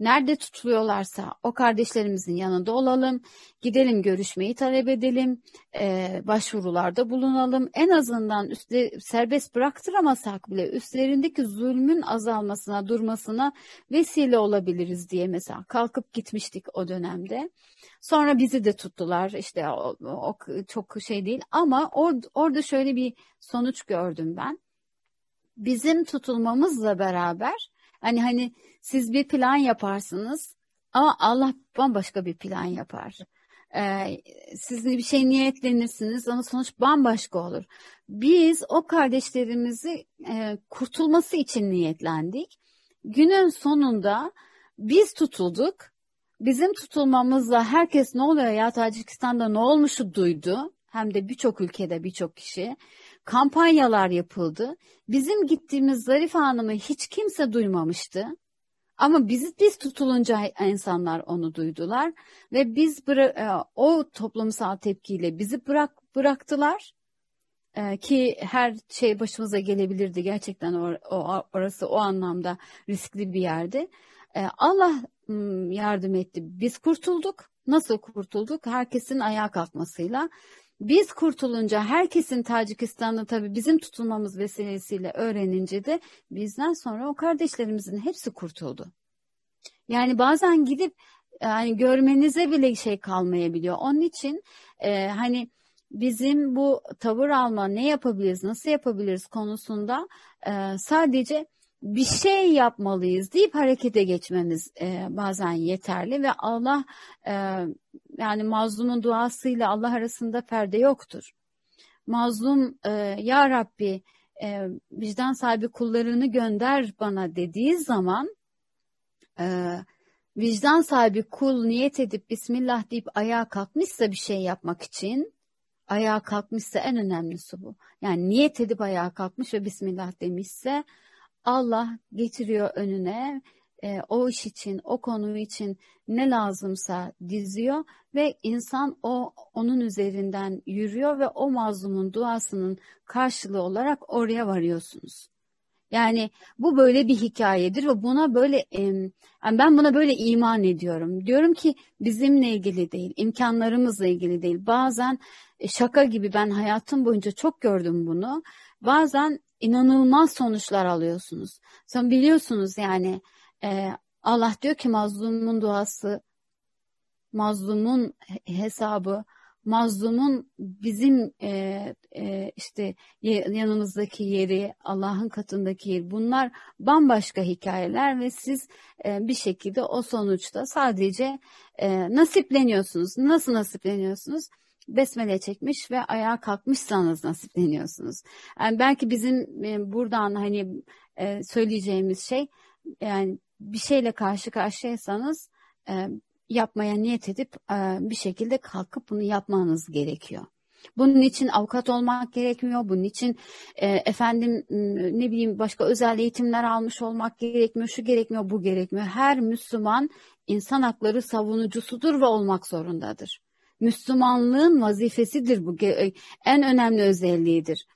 Nerede tutuluyorlarsa o kardeşlerimizin yanında olalım, gidelim görüşmeyi talep edelim, e, başvurularda bulunalım. En azından üstte, serbest bıraktıramasak bile üstlerindeki zulmün azalmasına, durmasına vesile olabiliriz diye mesela kalkıp gitmiştik o dönemde. Sonra bizi de tuttular işte o, o çok şey değil ama or, orada şöyle bir sonuç gördüm ben. Bizim tutulmamızla beraber Hani hani siz bir plan yaparsınız ama Allah bambaşka bir plan yapar. Ee, siz bir şey niyetlenirsiniz ama sonuç bambaşka olur. Biz o kardeşlerimizi e, kurtulması için niyetlendik. Günün sonunda biz tutulduk. Bizim tutulmamızla herkes ne oluyor ya Tacikistan'da ne olmuşu duydu. Hem de birçok ülkede birçok kişi kampanyalar yapıldı. Bizim gittiğimiz Zarife Hanım'ı hiç kimse duymamıştı. Ama biz biz tutulunca insanlar onu duydular ve biz e, o toplumsal tepkiyle bizi bırak bıraktılar e, ki her şey başımıza gelebilirdi gerçekten or, o, orası o anlamda riskli bir yerdi. E, Allah yardım etti. Biz kurtulduk. Nasıl kurtulduk? Herkesin ayağa kalkmasıyla. Biz kurtulunca herkesin Tacikistan'da tabii bizim tutulmamız vesilesiyle öğrenince de bizden sonra o kardeşlerimizin hepsi kurtuldu. Yani bazen gidip yani görmenize bile şey kalmayabiliyor. Onun için e, hani bizim bu tavır alma ne yapabiliriz, nasıl yapabiliriz konusunda e, sadece bir şey yapmalıyız deyip harekete geçmemiz e, bazen yeterli ve Allah e, yani mazlumun duasıyla Allah arasında perde yoktur. Mazlum e, ya Rabbi e, vicdan sahibi kullarını gönder bana dediği zaman e, vicdan sahibi kul niyet edip Bismillah deyip ayağa kalkmışsa bir şey yapmak için ayağa kalkmışsa en önemlisi bu. Yani niyet edip ayağa kalkmış ve Bismillah demişse Allah getiriyor önüne e, o iş için, o konu için ne lazımsa diziyor ve insan o onun üzerinden yürüyor ve o mazlumun duasının karşılığı olarak oraya varıyorsunuz. Yani bu böyle bir hikayedir ve buna böyle yani ben buna böyle iman ediyorum. Diyorum ki bizimle ilgili değil, imkanlarımızla ilgili değil. Bazen e, şaka gibi ben hayatım boyunca çok gördüm bunu. Bazen inanılmaz sonuçlar alıyorsunuz. Sen biliyorsunuz yani e, Allah diyor ki mazlumun duası, mazlumun hesabı, mazlumun bizim e, e, işte yanımızdaki yeri, Allah'ın katındaki yeri bunlar bambaşka hikayeler ve siz e, bir şekilde o sonuçta sadece e, nasipleniyorsunuz. Nasıl nasipleniyorsunuz? Besmele çekmiş ve ayağa kalkmışsanız nasipleniyorsunuz. Yani belki bizim e, buradan hani e, söyleyeceğimiz şey yani bir şeyle karşı karşıyaysanız e, yapmaya niyet edip bir şekilde kalkıp bunu yapmanız gerekiyor. Bunun için avukat olmak gerekmiyor. Bunun için e, efendim ne bileyim başka özel eğitimler almış olmak gerekmiyor. Şu gerekmiyor, bu gerekmiyor. Her Müslüman insan hakları savunucusudur ve olmak zorundadır. Müslümanlığın vazifesidir bu. En önemli özelliğidir.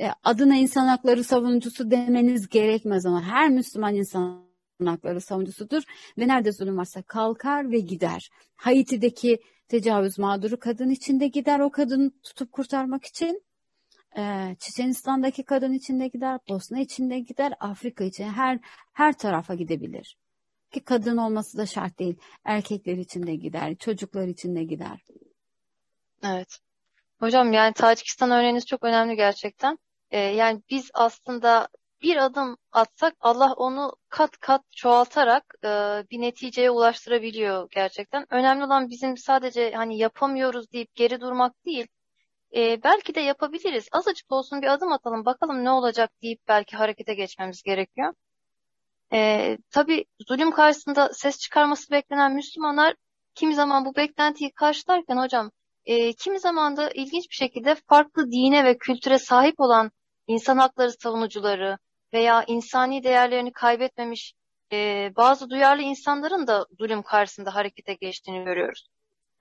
E, adına insan hakları savunucusu demeniz gerekmez ama her Müslüman insan hakları savunucusudur ve nerede zulüm varsa kalkar ve gider. Haiti'deki tecavüz mağduru kadın içinde gider o kadını tutup kurtarmak için. Ee, Çiçenistan'daki kadın içinde gider, Bosna içinde gider, Afrika için her her tarafa gidebilir. Ki kadın olması da şart değil. Erkekler için de gider, çocuklar için de gider. Evet. Hocam yani Tacikistan örneğiniz çok önemli gerçekten. Ee, yani biz aslında bir adım atsak Allah onu kat kat çoğaltarak e, bir neticeye ulaştırabiliyor gerçekten. Önemli olan bizim sadece hani yapamıyoruz deyip geri durmak değil. E, belki de yapabiliriz. Azıcık olsun bir adım atalım bakalım ne olacak deyip belki harekete geçmemiz gerekiyor. E, tabii zulüm karşısında ses çıkarması beklenen Müslümanlar kimi zaman bu beklentiyi karşılarken hocam e, kimi zaman da ilginç bir şekilde farklı dine ve kültüre sahip olan insan hakları savunucuları veya insani değerlerini kaybetmemiş e, bazı duyarlı insanların da zulüm karşısında harekete geçtiğini görüyoruz.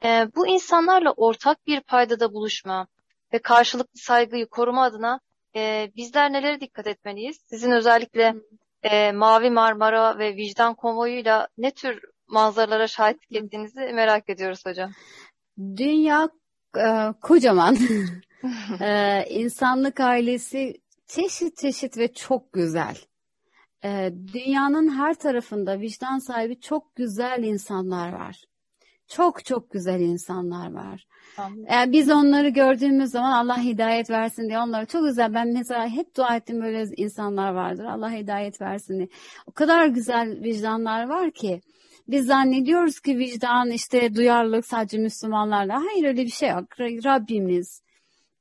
E, bu insanlarla ortak bir paydada buluşma ve karşılıklı saygıyı koruma adına e, bizler nelere dikkat etmeliyiz? Sizin özellikle e, Mavi Marmara ve Vicdan Konvoyu'yla ne tür manzaralara şahitlik ettiğinizi merak ediyoruz hocam. Dünya e, kocaman. e, insanlık ailesi çeşit çeşit ve çok güzel. E, dünyanın her tarafında vicdan sahibi çok güzel insanlar var. Çok çok güzel insanlar var. Yani biz onları gördüğümüz zaman Allah hidayet versin diye onlara çok güzel. Ben mesela hep dua ettim böyle insanlar vardır. Allah hidayet versin diye. O kadar güzel vicdanlar var ki. Biz zannediyoruz ki vicdan işte duyarlılık sadece Müslümanlarla. Hayır öyle bir şey yok. Rabbimiz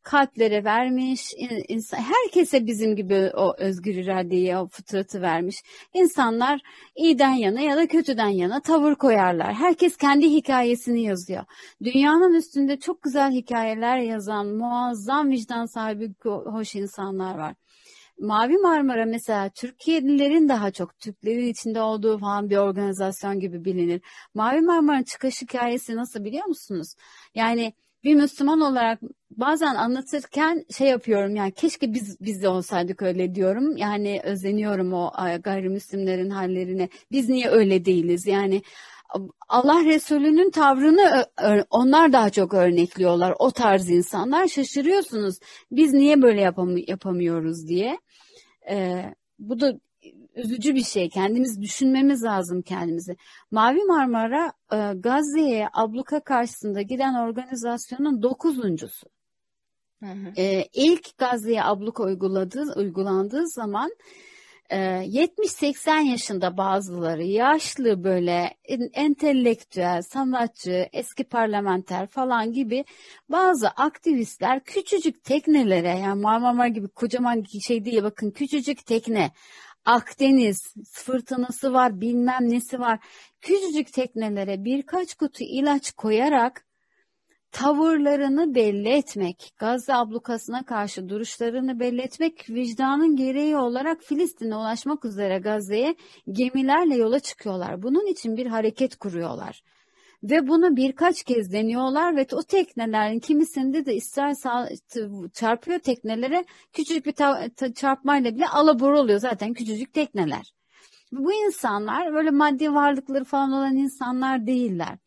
kalplere vermiş. İnsan, herkese bizim gibi o özgür iradeyi, o fıtratı vermiş. İnsanlar iyiden yana ya da kötüden yana tavır koyarlar. Herkes kendi hikayesini yazıyor. Dünyanın üstünde çok güzel hikayeler yazan, muazzam vicdan sahibi hoş insanlar var. Mavi Marmara mesela Türkiye'lilerin daha çok Türklerin içinde olduğu falan bir organizasyon gibi bilinir. Mavi Marmara'nın çıkış hikayesi nasıl biliyor musunuz? Yani bir Müslüman olarak bazen anlatırken şey yapıyorum yani keşke biz biz de olsaydık öyle diyorum. Yani özeniyorum o gayrimüslimlerin hallerine. Biz niye öyle değiliz? Yani Allah Resulü'nün tavrını onlar daha çok örnekliyorlar. O tarz insanlar şaşırıyorsunuz. Biz niye böyle yapam yapamıyoruz diye. Ee, bu da üzücü bir şey. Kendimiz düşünmemiz lazım kendimizi. Mavi Marmara e, Gazze'ye abluka karşısında giden organizasyonun dokuzuncusu. Hı hı. E, ilk Gazze'ye abluka uyguladığı, uygulandığı zaman 70-80 ee, yaşında bazıları yaşlı böyle entelektüel, sanatçı, eski parlamenter falan gibi bazı aktivistler küçücük teknelere yani Marmara gibi kocaman şey değil bakın küçücük tekne Akdeniz fırtınası var bilmem nesi var. Küçücük teknelere birkaç kutu ilaç koyarak tavırlarını belli etmek, Gazze ablukasına karşı duruşlarını belli etmek, vicdanın gereği olarak Filistin'e ulaşmak üzere Gazze'ye gemilerle yola çıkıyorlar. Bunun için bir hareket kuruyorlar. Ve bunu birkaç kez deniyorlar ve o teknelerin kimisinde de İsrail çarpıyor teknelere küçücük bir çarpmayla bile alabor oluyor zaten küçücük tekneler. Bu insanlar böyle maddi varlıkları falan olan insanlar değiller.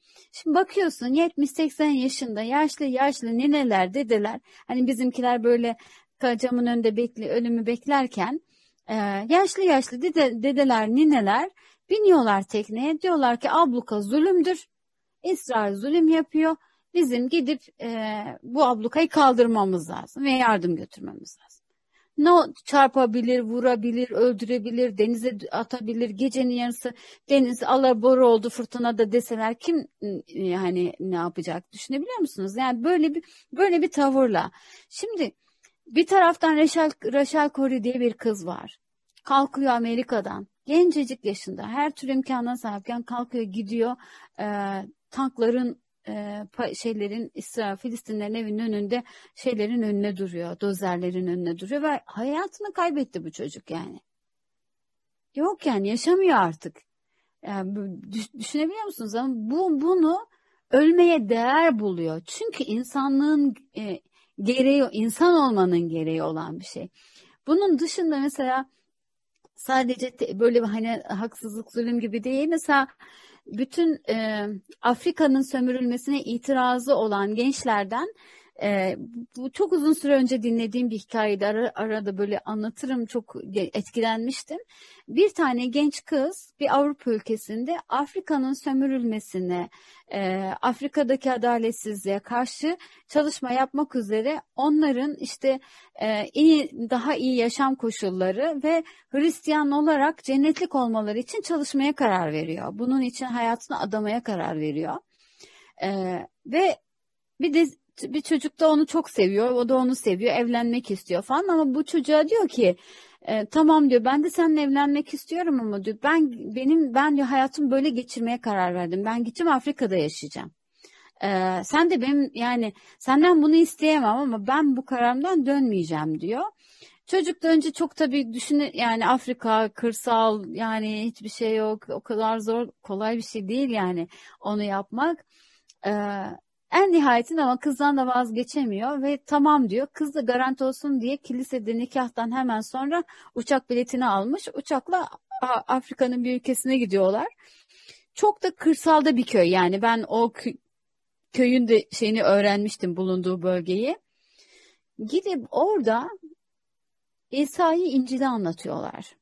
Şimdi bakıyorsun 70-80 yaşında yaşlı yaşlı nineler dedeler hani bizimkiler böyle camın önünde bekli ölümü beklerken e, yaşlı yaşlı dede, dedeler nineler biniyorlar tekneye diyorlar ki abluka zulümdür. İsrail zulüm yapıyor. Bizim gidip e, bu ablukayı kaldırmamız lazım ve yardım götürmemiz lazım ne çarpabilir, vurabilir, öldürebilir, denize atabilir. Gecenin yarısı deniz alabora oldu fırtınada deseler kim yani ne yapacak düşünebiliyor musunuz? Yani böyle bir böyle bir tavırla. Şimdi bir taraftan Rachel, Rachel Corrie diye bir kız var. Kalkıyor Amerika'dan. Gencecik yaşında her tür imkana sahipken kalkıyor gidiyor e, tankların şeylerin İsrail Filistinlerin evinin önünde şeylerin önüne duruyor. Dozerlerin önüne duruyor ve hayatını kaybetti bu çocuk yani. Yok yani yaşamıyor artık. Yani düşünebiliyor musunuz? Ama bu bunu ölmeye değer buluyor. Çünkü insanlığın e, gereği, insan olmanın gereği olan bir şey. Bunun dışında mesela sadece te, böyle hani haksızlık zulüm gibi değil. Mesela bütün e, Afrika'nın sömürülmesine itirazı olan gençlerden e, bu çok uzun süre önce dinlediğim bir hikayede ara, arada böyle anlatırım çok etkilenmiştim. Bir tane genç kız bir Avrupa ülkesinde Afrika'nın sömürülmesine, e, Afrika'daki adaletsizliğe karşı çalışma yapmak üzere onların işte e, iyi daha iyi yaşam koşulları ve Hristiyan olarak cennetlik olmaları için çalışmaya karar veriyor. Bunun için hayatını adamaya karar veriyor. E, ve bir de bir çocuk da onu çok seviyor, o da onu seviyor, evlenmek istiyor falan ama bu çocuğa diyor ki e, tamam diyor ben de seninle evlenmek istiyorum ama diyor ben benim ben diyor hayatımı böyle geçirmeye karar verdim. Ben gideceğim Afrika'da yaşayacağım. E, sen de benim yani senden bunu isteyemem ama ben bu kararımdan dönmeyeceğim diyor. Çocuk da önce çok tabii düşün yani Afrika kırsal yani hiçbir şey yok o kadar zor kolay bir şey değil yani onu yapmak. Ee, en nihayetinde ama kızdan da vazgeçemiyor ve tamam diyor. Kız da garanti olsun diye kilisede nikahtan hemen sonra uçak biletini almış. Uçakla Afrika'nın bir ülkesine gidiyorlar. Çok da kırsalda bir köy yani ben o köyün de şeyini öğrenmiştim bulunduğu bölgeyi. Gidip orada İsa'yı İncil'i anlatıyorlar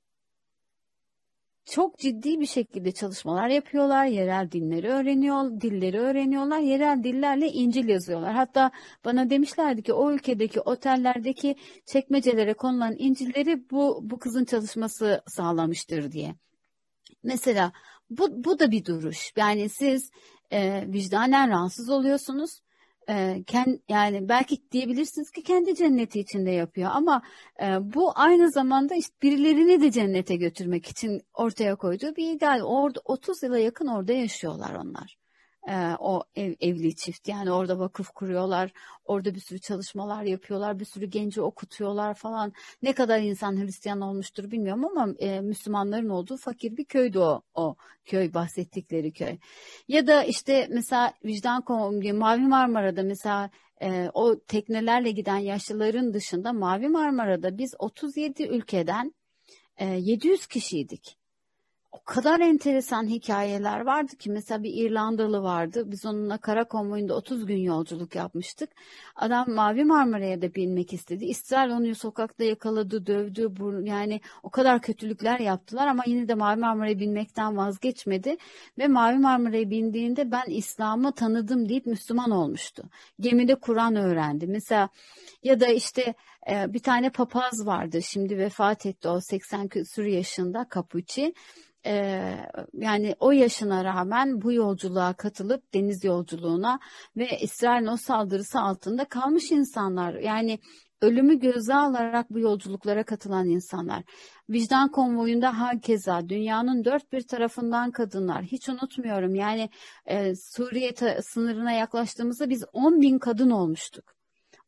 çok ciddi bir şekilde çalışmalar yapıyorlar. Yerel dinleri öğreniyor, dilleri öğreniyorlar. Yerel dillerle İncil yazıyorlar. Hatta bana demişlerdi ki o ülkedeki otellerdeki çekmecelere konulan İncil'leri bu bu kızın çalışması sağlamıştır diye. Mesela bu bu da bir duruş. Yani siz e, vicdanen rahatsız oluyorsunuz e, kend, yani belki diyebilirsiniz ki kendi cenneti içinde yapıyor ama e, bu aynı zamanda işte birilerini de cennete götürmek için ortaya koyduğu bir ideal. Orada 30 yıla yakın orada yaşıyorlar onlar e, o ev, evli çift. Yani orada vakıf kuruyorlar orada bir sürü çalışmalar yapıyorlar bir sürü genci okutuyorlar falan. Ne kadar insan Hristiyan olmuştur bilmiyorum ama e, Müslümanların olduğu fakir bir köydü o, o köy bahsettikleri köy. Ya da işte mesela vicdan Mavi Marmara'da mesela e, o teknelerle giden yaşlıların dışında Mavi Marmara'da biz 37 ülkeden e, 700 kişiydik o kadar enteresan hikayeler vardı ki mesela bir İrlandalı vardı. Biz onunla kara konvoyunda 30 gün yolculuk yapmıştık. Adam Mavi Marmara'ya da binmek istedi. İsrail onu sokakta yakaladı, dövdü. Yani o kadar kötülükler yaptılar ama yine de Mavi Marmara'ya binmekten vazgeçmedi. Ve Mavi Marmara'ya bindiğinde ben İslam'ı tanıdım deyip Müslüman olmuştu. Gemide Kur'an öğrendi. Mesela ya da işte e, bir tane papaz vardı. Şimdi vefat etti o 80 küsur yaşında Kapuçi e, yani o yaşına rağmen bu yolculuğa katılıp deniz yolculuğuna ve İsrail'in o saldırısı altında kalmış insanlar. Yani ölümü göze alarak bu yolculuklara katılan insanlar. Vicdan konvoyunda hakeza dünyanın dört bir tarafından kadınlar. Hiç unutmuyorum yani e, Suriye sınırına yaklaştığımızda biz 10 bin kadın olmuştuk.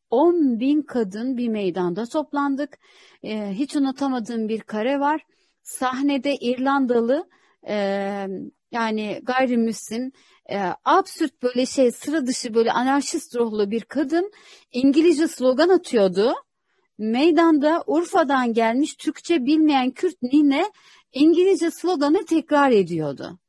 10 bin kadın bir meydanda toplandık. E, hiç unutamadığım bir kare var sahnede İrlandalı e, yani gayrimüslim e, absürt böyle şey sıra dışı böyle anarşist ruhlu bir kadın İngilizce slogan atıyordu. Meydanda Urfa'dan gelmiş Türkçe bilmeyen Kürt nine İngilizce sloganı tekrar ediyordu.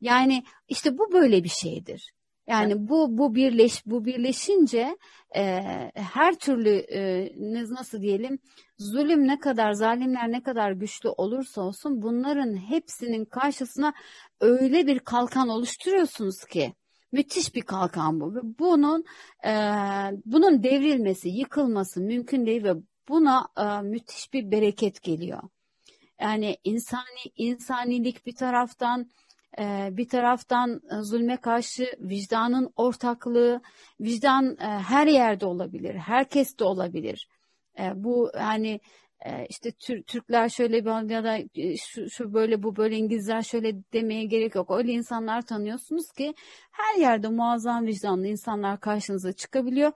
Yani işte bu böyle bir şeydir. Yani bu bu birleş bu birleşince e, her türlü e, nasıl diyelim zulüm ne kadar zalimler ne kadar güçlü olursa olsun bunların hepsinin karşısına öyle bir kalkan oluşturuyorsunuz ki müthiş bir kalkan bu bunun e, bunun devrilmesi yıkılması mümkün değil ve buna e, müthiş bir bereket geliyor. Yani insani insanilik bir taraftan bir taraftan e, zulme karşı vicdanın ortaklığı, vicdan e, her yerde olabilir, herkes de olabilir. E, bu yani işte Türkler şöyle bir ya da şu, şu böyle bu böyle İngilizler şöyle demeye gerek yok. Öyle insanlar tanıyorsunuz ki her yerde muazzam vicdanlı insanlar karşınıza çıkabiliyor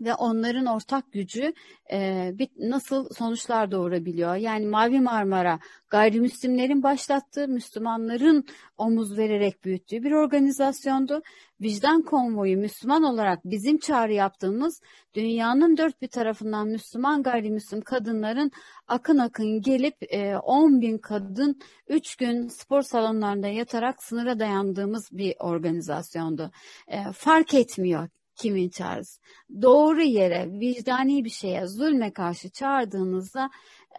ve onların ortak gücü e, bir, nasıl sonuçlar doğurabiliyor? Yani Mavi Marmara gayrimüslimlerin başlattığı, Müslümanların omuz vererek büyüttüğü bir organizasyondu. Vicdan konvoyu Müslüman olarak bizim çağrı yaptığımız dünyanın dört bir tarafından Müslüman gayrimüslim kadınların akın akın gelip e, 10 bin kadın 3 gün spor salonlarında yatarak sınıra dayandığımız bir organizasyondu. E, fark etmiyor kimin çağrısı. Doğru yere, vicdani bir şeye, zulme karşı çağırdığınızda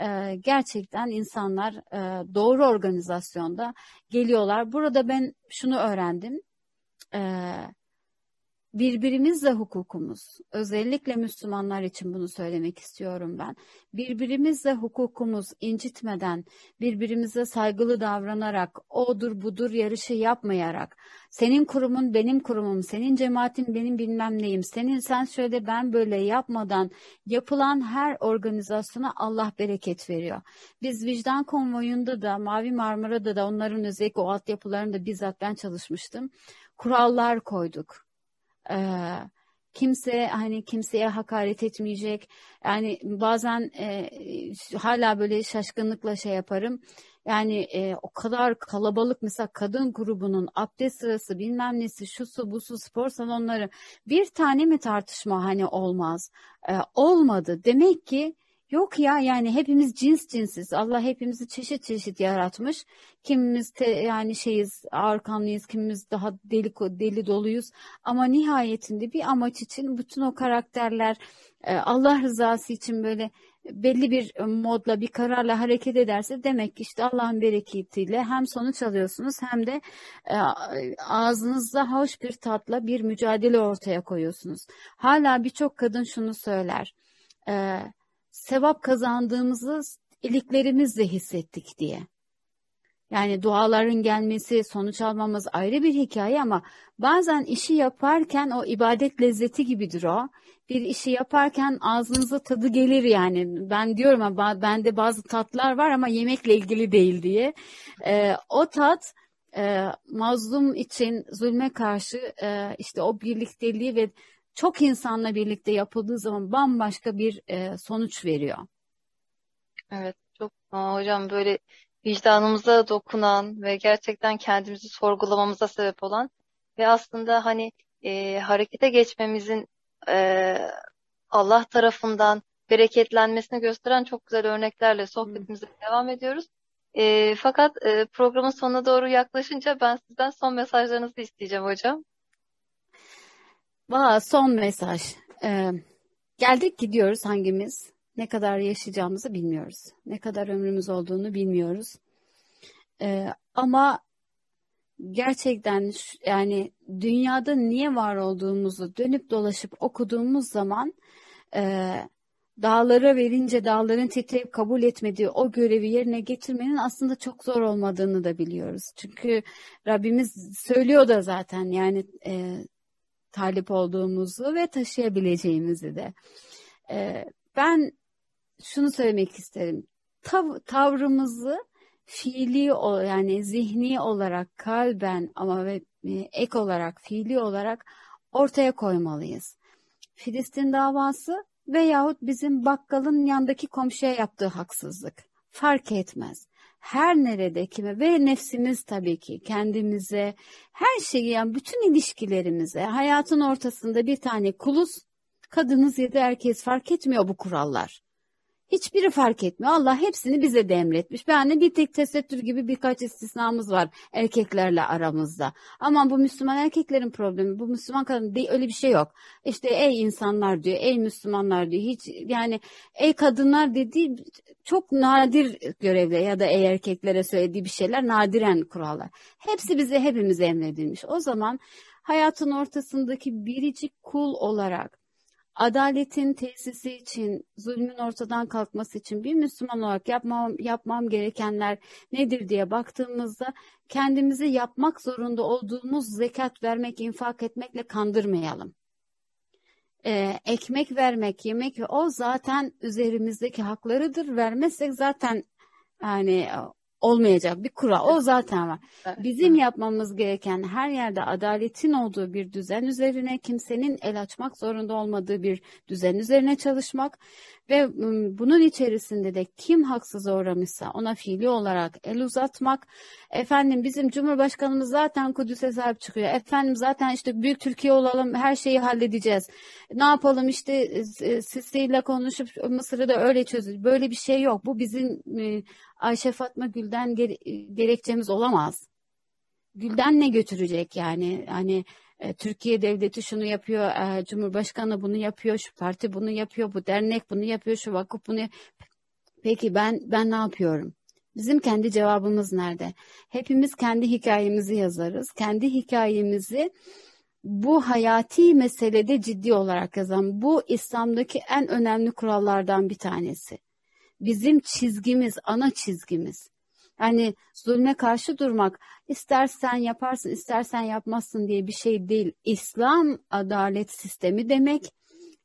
e, gerçekten insanlar e, doğru organizasyonda geliyorlar. Burada ben şunu öğrendim. E, birbirimizle hukukumuz, özellikle Müslümanlar için bunu söylemek istiyorum ben. Birbirimizle hukukumuz incitmeden, birbirimize saygılı davranarak, odur budur yarışı yapmayarak, senin kurumun benim kurumum, senin cemaatin benim bilmem neyim, senin sen şöyle ben böyle yapmadan yapılan her organizasyona Allah bereket veriyor. Biz vicdan konvoyunda da, Mavi Marmara'da da onların özellikle o altyapılarında bizzat ben çalışmıştım. Kurallar koyduk ee, kimse hani kimseye hakaret etmeyecek. Yani bazen e, hala böyle şaşkınlıkla şey yaparım. Yani e, o kadar kalabalık mesela kadın grubunun abdest sırası bilmem nesi şu su bu su spor salonları bir tane mi tartışma hani olmaz. E, olmadı. Demek ki Yok ya yani hepimiz cins cinsiz. Allah hepimizi çeşit çeşit yaratmış. Kimimiz te, yani şeyiz, arkanlıyız, kimimiz daha deli deli doluyuz. Ama nihayetinde bir amaç için bütün o karakterler e, Allah rızası için böyle belli bir modla, bir kararla hareket ederse demek ki işte Allah'ın bereketiyle hem sonuç alıyorsunuz hem de e, ağzınızda hoş bir tatla bir mücadele ortaya koyuyorsunuz. Hala birçok kadın şunu söyler. E, sevap kazandığımızı iliklerimizle hissettik diye. Yani duaların gelmesi, sonuç almamız ayrı bir hikaye ama bazen işi yaparken o ibadet lezzeti gibidir o. Bir işi yaparken ağzınıza tadı gelir yani. Ben diyorum ama bende bazı tatlar var ama yemekle ilgili değil diye. Ee, o tat e, mazlum için zulme karşı e, işte o birlikteliği ve çok insanla birlikte yapıldığı zaman bambaşka bir e, sonuç veriyor. Evet, çok Aa, hocam böyle vicdanımıza dokunan ve gerçekten kendimizi sorgulamamıza sebep olan ve aslında hani e, harekete geçmemizin e, Allah tarafından bereketlenmesini gösteren çok güzel örneklerle sohbetimize hmm. devam ediyoruz. E, fakat e, programın sonuna doğru yaklaşınca ben sizden son mesajlarınızı isteyeceğim hocam. Valla son mesaj. Ee, geldik gidiyoruz hangimiz. Ne kadar yaşayacağımızı bilmiyoruz. Ne kadar ömrümüz olduğunu bilmiyoruz. Ee, ama gerçekten yani dünyada niye var olduğumuzu dönüp dolaşıp okuduğumuz zaman e, dağlara verince dağların titreyip kabul etmediği o görevi yerine getirmenin aslında çok zor olmadığını da biliyoruz. Çünkü Rabbimiz söylüyor da zaten yani e, talip olduğumuzu ve taşıyabileceğimizi de. Ee, ben şunu söylemek isterim. Tav tavrımızı fiili yani zihni olarak kalben ama ve e, ek olarak fiili olarak ortaya koymalıyız. Filistin davası veyahut bizim bakkalın yandaki komşuya yaptığı haksızlık fark etmez her nerede kime ve nefsimiz tabii ki kendimize her şeyi yani bütün ilişkilerimize hayatın ortasında bir tane kuluz kadınız ya da erkeğiz fark etmiyor bu kurallar. Hiçbiri fark etmiyor. Allah hepsini bize de emretmiş. Yani bir tek tesettür gibi birkaç istisnamız var erkeklerle aramızda. Ama bu Müslüman erkeklerin problemi. Bu Müslüman kadın değil öyle bir şey yok. İşte ey insanlar diyor, ey Müslümanlar diyor. Hiç yani ey kadınlar dediği çok nadir görevle ya da ey erkeklere söylediği bir şeyler nadiren kurallar. Hepsi bize hepimize emredilmiş. O zaman hayatın ortasındaki biricik kul olarak adaletin tesisi için, zulmün ortadan kalkması için bir Müslüman olarak yapmam, yapmam gerekenler nedir diye baktığımızda kendimizi yapmak zorunda olduğumuz zekat vermek, infak etmekle kandırmayalım. Ee, ekmek vermek, yemek o zaten üzerimizdeki haklarıdır. Vermezsek zaten yani olmayacak bir kural. O zaten var. Evet. Bizim yapmamız gereken her yerde adaletin olduğu bir düzen üzerine kimsenin el açmak zorunda olmadığı bir düzen üzerine çalışmak ve bunun içerisinde de kim haksız uğramışsa ona fiili olarak el uzatmak. Efendim bizim Cumhurbaşkanımız zaten Kudüs'e sahip çıkıyor. Efendim zaten işte büyük Türkiye olalım her şeyi halledeceğiz. Ne yapalım işte e, Sisi ile konuşup Mısır'ı da öyle çözeceğiz. Böyle bir şey yok. Bu bizim e, Ayşe Fatma Gül'den gere- gerekçemiz olamaz. Gül'den ne götürecek yani? Hani e, Türkiye devleti şunu yapıyor, e, Cumhurbaşkanı bunu yapıyor, şu parti bunu yapıyor, bu dernek bunu yapıyor, şu vakıf bunu Peki ben ben ne yapıyorum? Bizim kendi cevabımız nerede? Hepimiz kendi hikayemizi yazarız. Kendi hikayemizi bu hayati meselede ciddi olarak yazan, bu İslam'daki en önemli kurallardan bir tanesi. Bizim çizgimiz, ana çizgimiz. Yani zulme karşı durmak, istersen yaparsın, istersen yapmazsın diye bir şey değil. İslam adalet sistemi demek.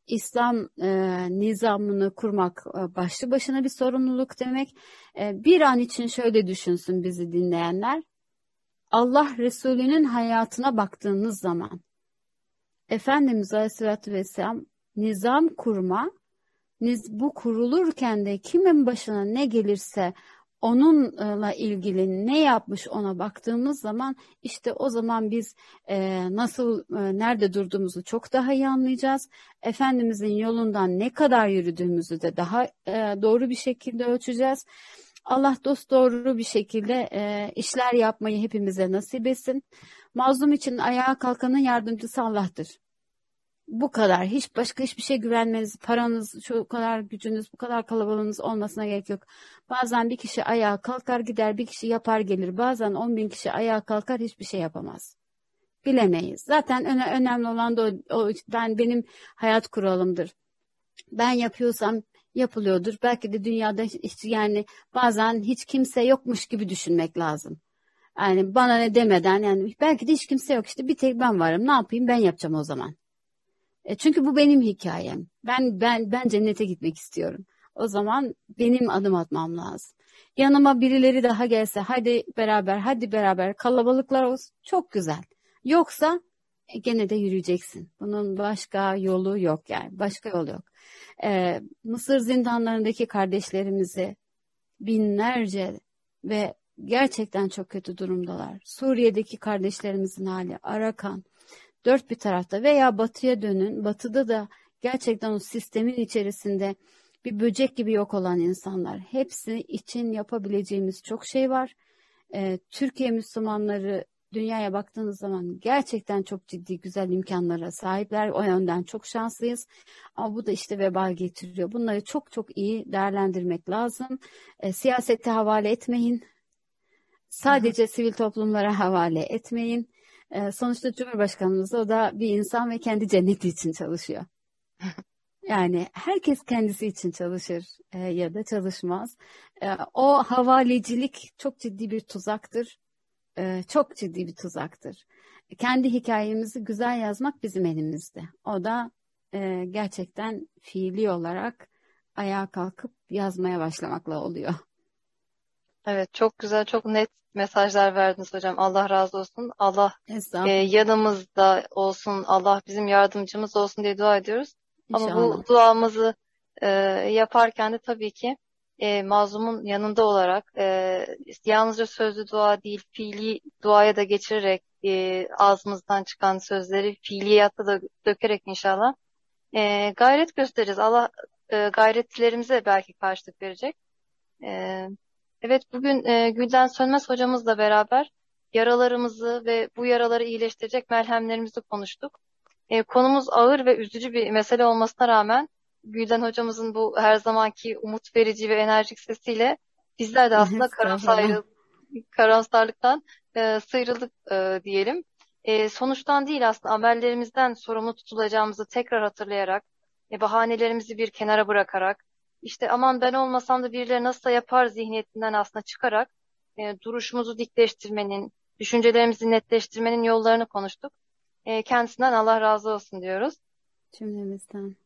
İslam e, nizamını kurmak e, başlı başına bir sorumluluk demek. E, bir an için şöyle düşünsün bizi dinleyenler. Allah Resulü'nün hayatına baktığınız zaman Efendimiz Aleyhisselatü Vesselam nizam kurma, bu kurulurken de kimin başına ne gelirse onunla ilgili ne yapmış ona baktığımız zaman işte o zaman biz e, nasıl e, nerede durduğumuzu çok daha iyi anlayacağız. Efendimizin yolundan ne kadar yürüdüğümüzü de daha e, doğru bir şekilde ölçeceğiz. Allah dost doğru bir şekilde e, işler yapmayı hepimize nasip etsin. Mazlum için ayağa kalkanın yardımcısı Allah'tır. Bu kadar. Hiç başka hiçbir şey güvenmeniz, paranız, şu kadar gücünüz, bu kadar kalabalığınız olmasına gerek yok. Bazen bir kişi ayağa kalkar gider, bir kişi yapar gelir. Bazen on bin kişi ayağa kalkar hiçbir şey yapamaz. Bilemeyiz. Zaten öne, önemli olan da o, o, ben benim hayat kuralımdır. Ben yapıyorsam yapılıyordur. Belki de dünyada hiç, yani bazen hiç kimse yokmuş gibi düşünmek lazım. Yani bana ne demeden yani belki de hiç kimse yok işte bir tek ben varım. Ne yapayım ben yapacağım o zaman. E çünkü bu benim hikayem. Ben ben ben cennete gitmek istiyorum. O zaman benim adım atmam lazım. Yanıma birileri daha gelse hadi beraber hadi beraber kalabalıklar olsun çok güzel. Yoksa e, gene de yürüyeceksin. Bunun başka yolu yok yani başka yol yok. Ee, Mısır zindanlarındaki kardeşlerimizi binlerce ve gerçekten çok kötü durumdalar. Suriye'deki kardeşlerimizin hali Arakan dört bir tarafta veya batıya dönün. Batıda da gerçekten o sistemin içerisinde bir böcek gibi yok olan insanlar. Hepsi için yapabileceğimiz çok şey var. Ee, Türkiye Müslümanları dünyaya baktığınız zaman gerçekten çok ciddi güzel imkanlara sahipler. O yönden çok şanslıyız. Ama bu da işte vebal getiriyor. Bunları çok çok iyi değerlendirmek lazım. E, siyasete havale etmeyin. Sadece Hı-hı. sivil toplumlara havale etmeyin. E, sonuçta Cumhurbaşkanımız o da bir insan ve kendi cenneti için çalışıyor. Yani herkes kendisi için çalışır e, ya da çalışmaz. E, o havalecilik çok ciddi bir tuzaktır. E, çok ciddi bir tuzaktır. Kendi hikayemizi güzel yazmak bizim elimizde. O da e, gerçekten fiili olarak ayağa kalkıp yazmaya başlamakla oluyor. Evet çok güzel çok net mesajlar verdiniz hocam. Allah razı olsun. Allah e, yanımızda olsun. Allah bizim yardımcımız olsun diye dua ediyoruz. İnşallah. Ama bu duamızı e, yaparken de tabii ki e, mazlumun yanında olarak e, yalnızca sözlü dua değil fiili duaya da geçirerek e, ağzımızdan çıkan sözleri fiiliyatta da dökerek inşallah e, gayret gösteririz. Allah e, gayretlerimize belki karşılık verecek. E, evet bugün e, Gülden Sönmez hocamızla beraber yaralarımızı ve bu yaraları iyileştirecek merhemlerimizi konuştuk. E, konumuz ağır ve üzücü bir mesele olmasına rağmen Gülden hocamızın bu her zamanki umut verici ve enerjik sesiyle bizler de aslında karamsar, karamsarlıktan e, sıyrıldık e, diyelim. E, sonuçtan değil aslında amellerimizden sorumlu tutulacağımızı tekrar hatırlayarak, e, bahanelerimizi bir kenara bırakarak, işte aman ben olmasam da birileri nasıl yapar zihniyetinden aslında çıkarak e, duruşumuzu dikleştirmenin, düşüncelerimizi netleştirmenin yollarını konuştuk. E, kendisinden Allah razı olsun diyoruz. Cümlemizden.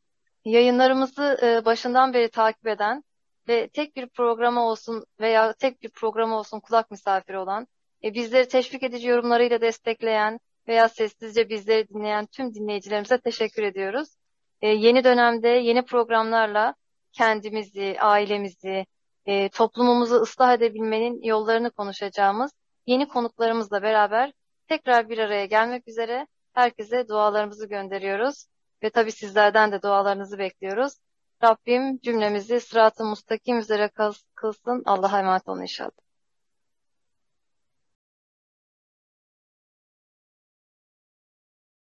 Yayınlarımızı e, başından beri takip eden ve tek bir programa olsun veya tek bir programa olsun kulak misafiri olan, e, bizleri teşvik edici yorumlarıyla destekleyen veya sessizce bizleri dinleyen tüm dinleyicilerimize teşekkür ediyoruz. E, yeni dönemde yeni programlarla kendimizi, ailemizi, e, toplumumuzu ıslah edebilmenin yollarını konuşacağımız yeni konuklarımızla beraber tekrar bir araya gelmek üzere herkese dualarımızı gönderiyoruz ve tabii sizlerden de dualarınızı bekliyoruz. Rabbim cümlemizi sırat-ı mustakim üzere kılsın. Allah'a emanet olun inşallah.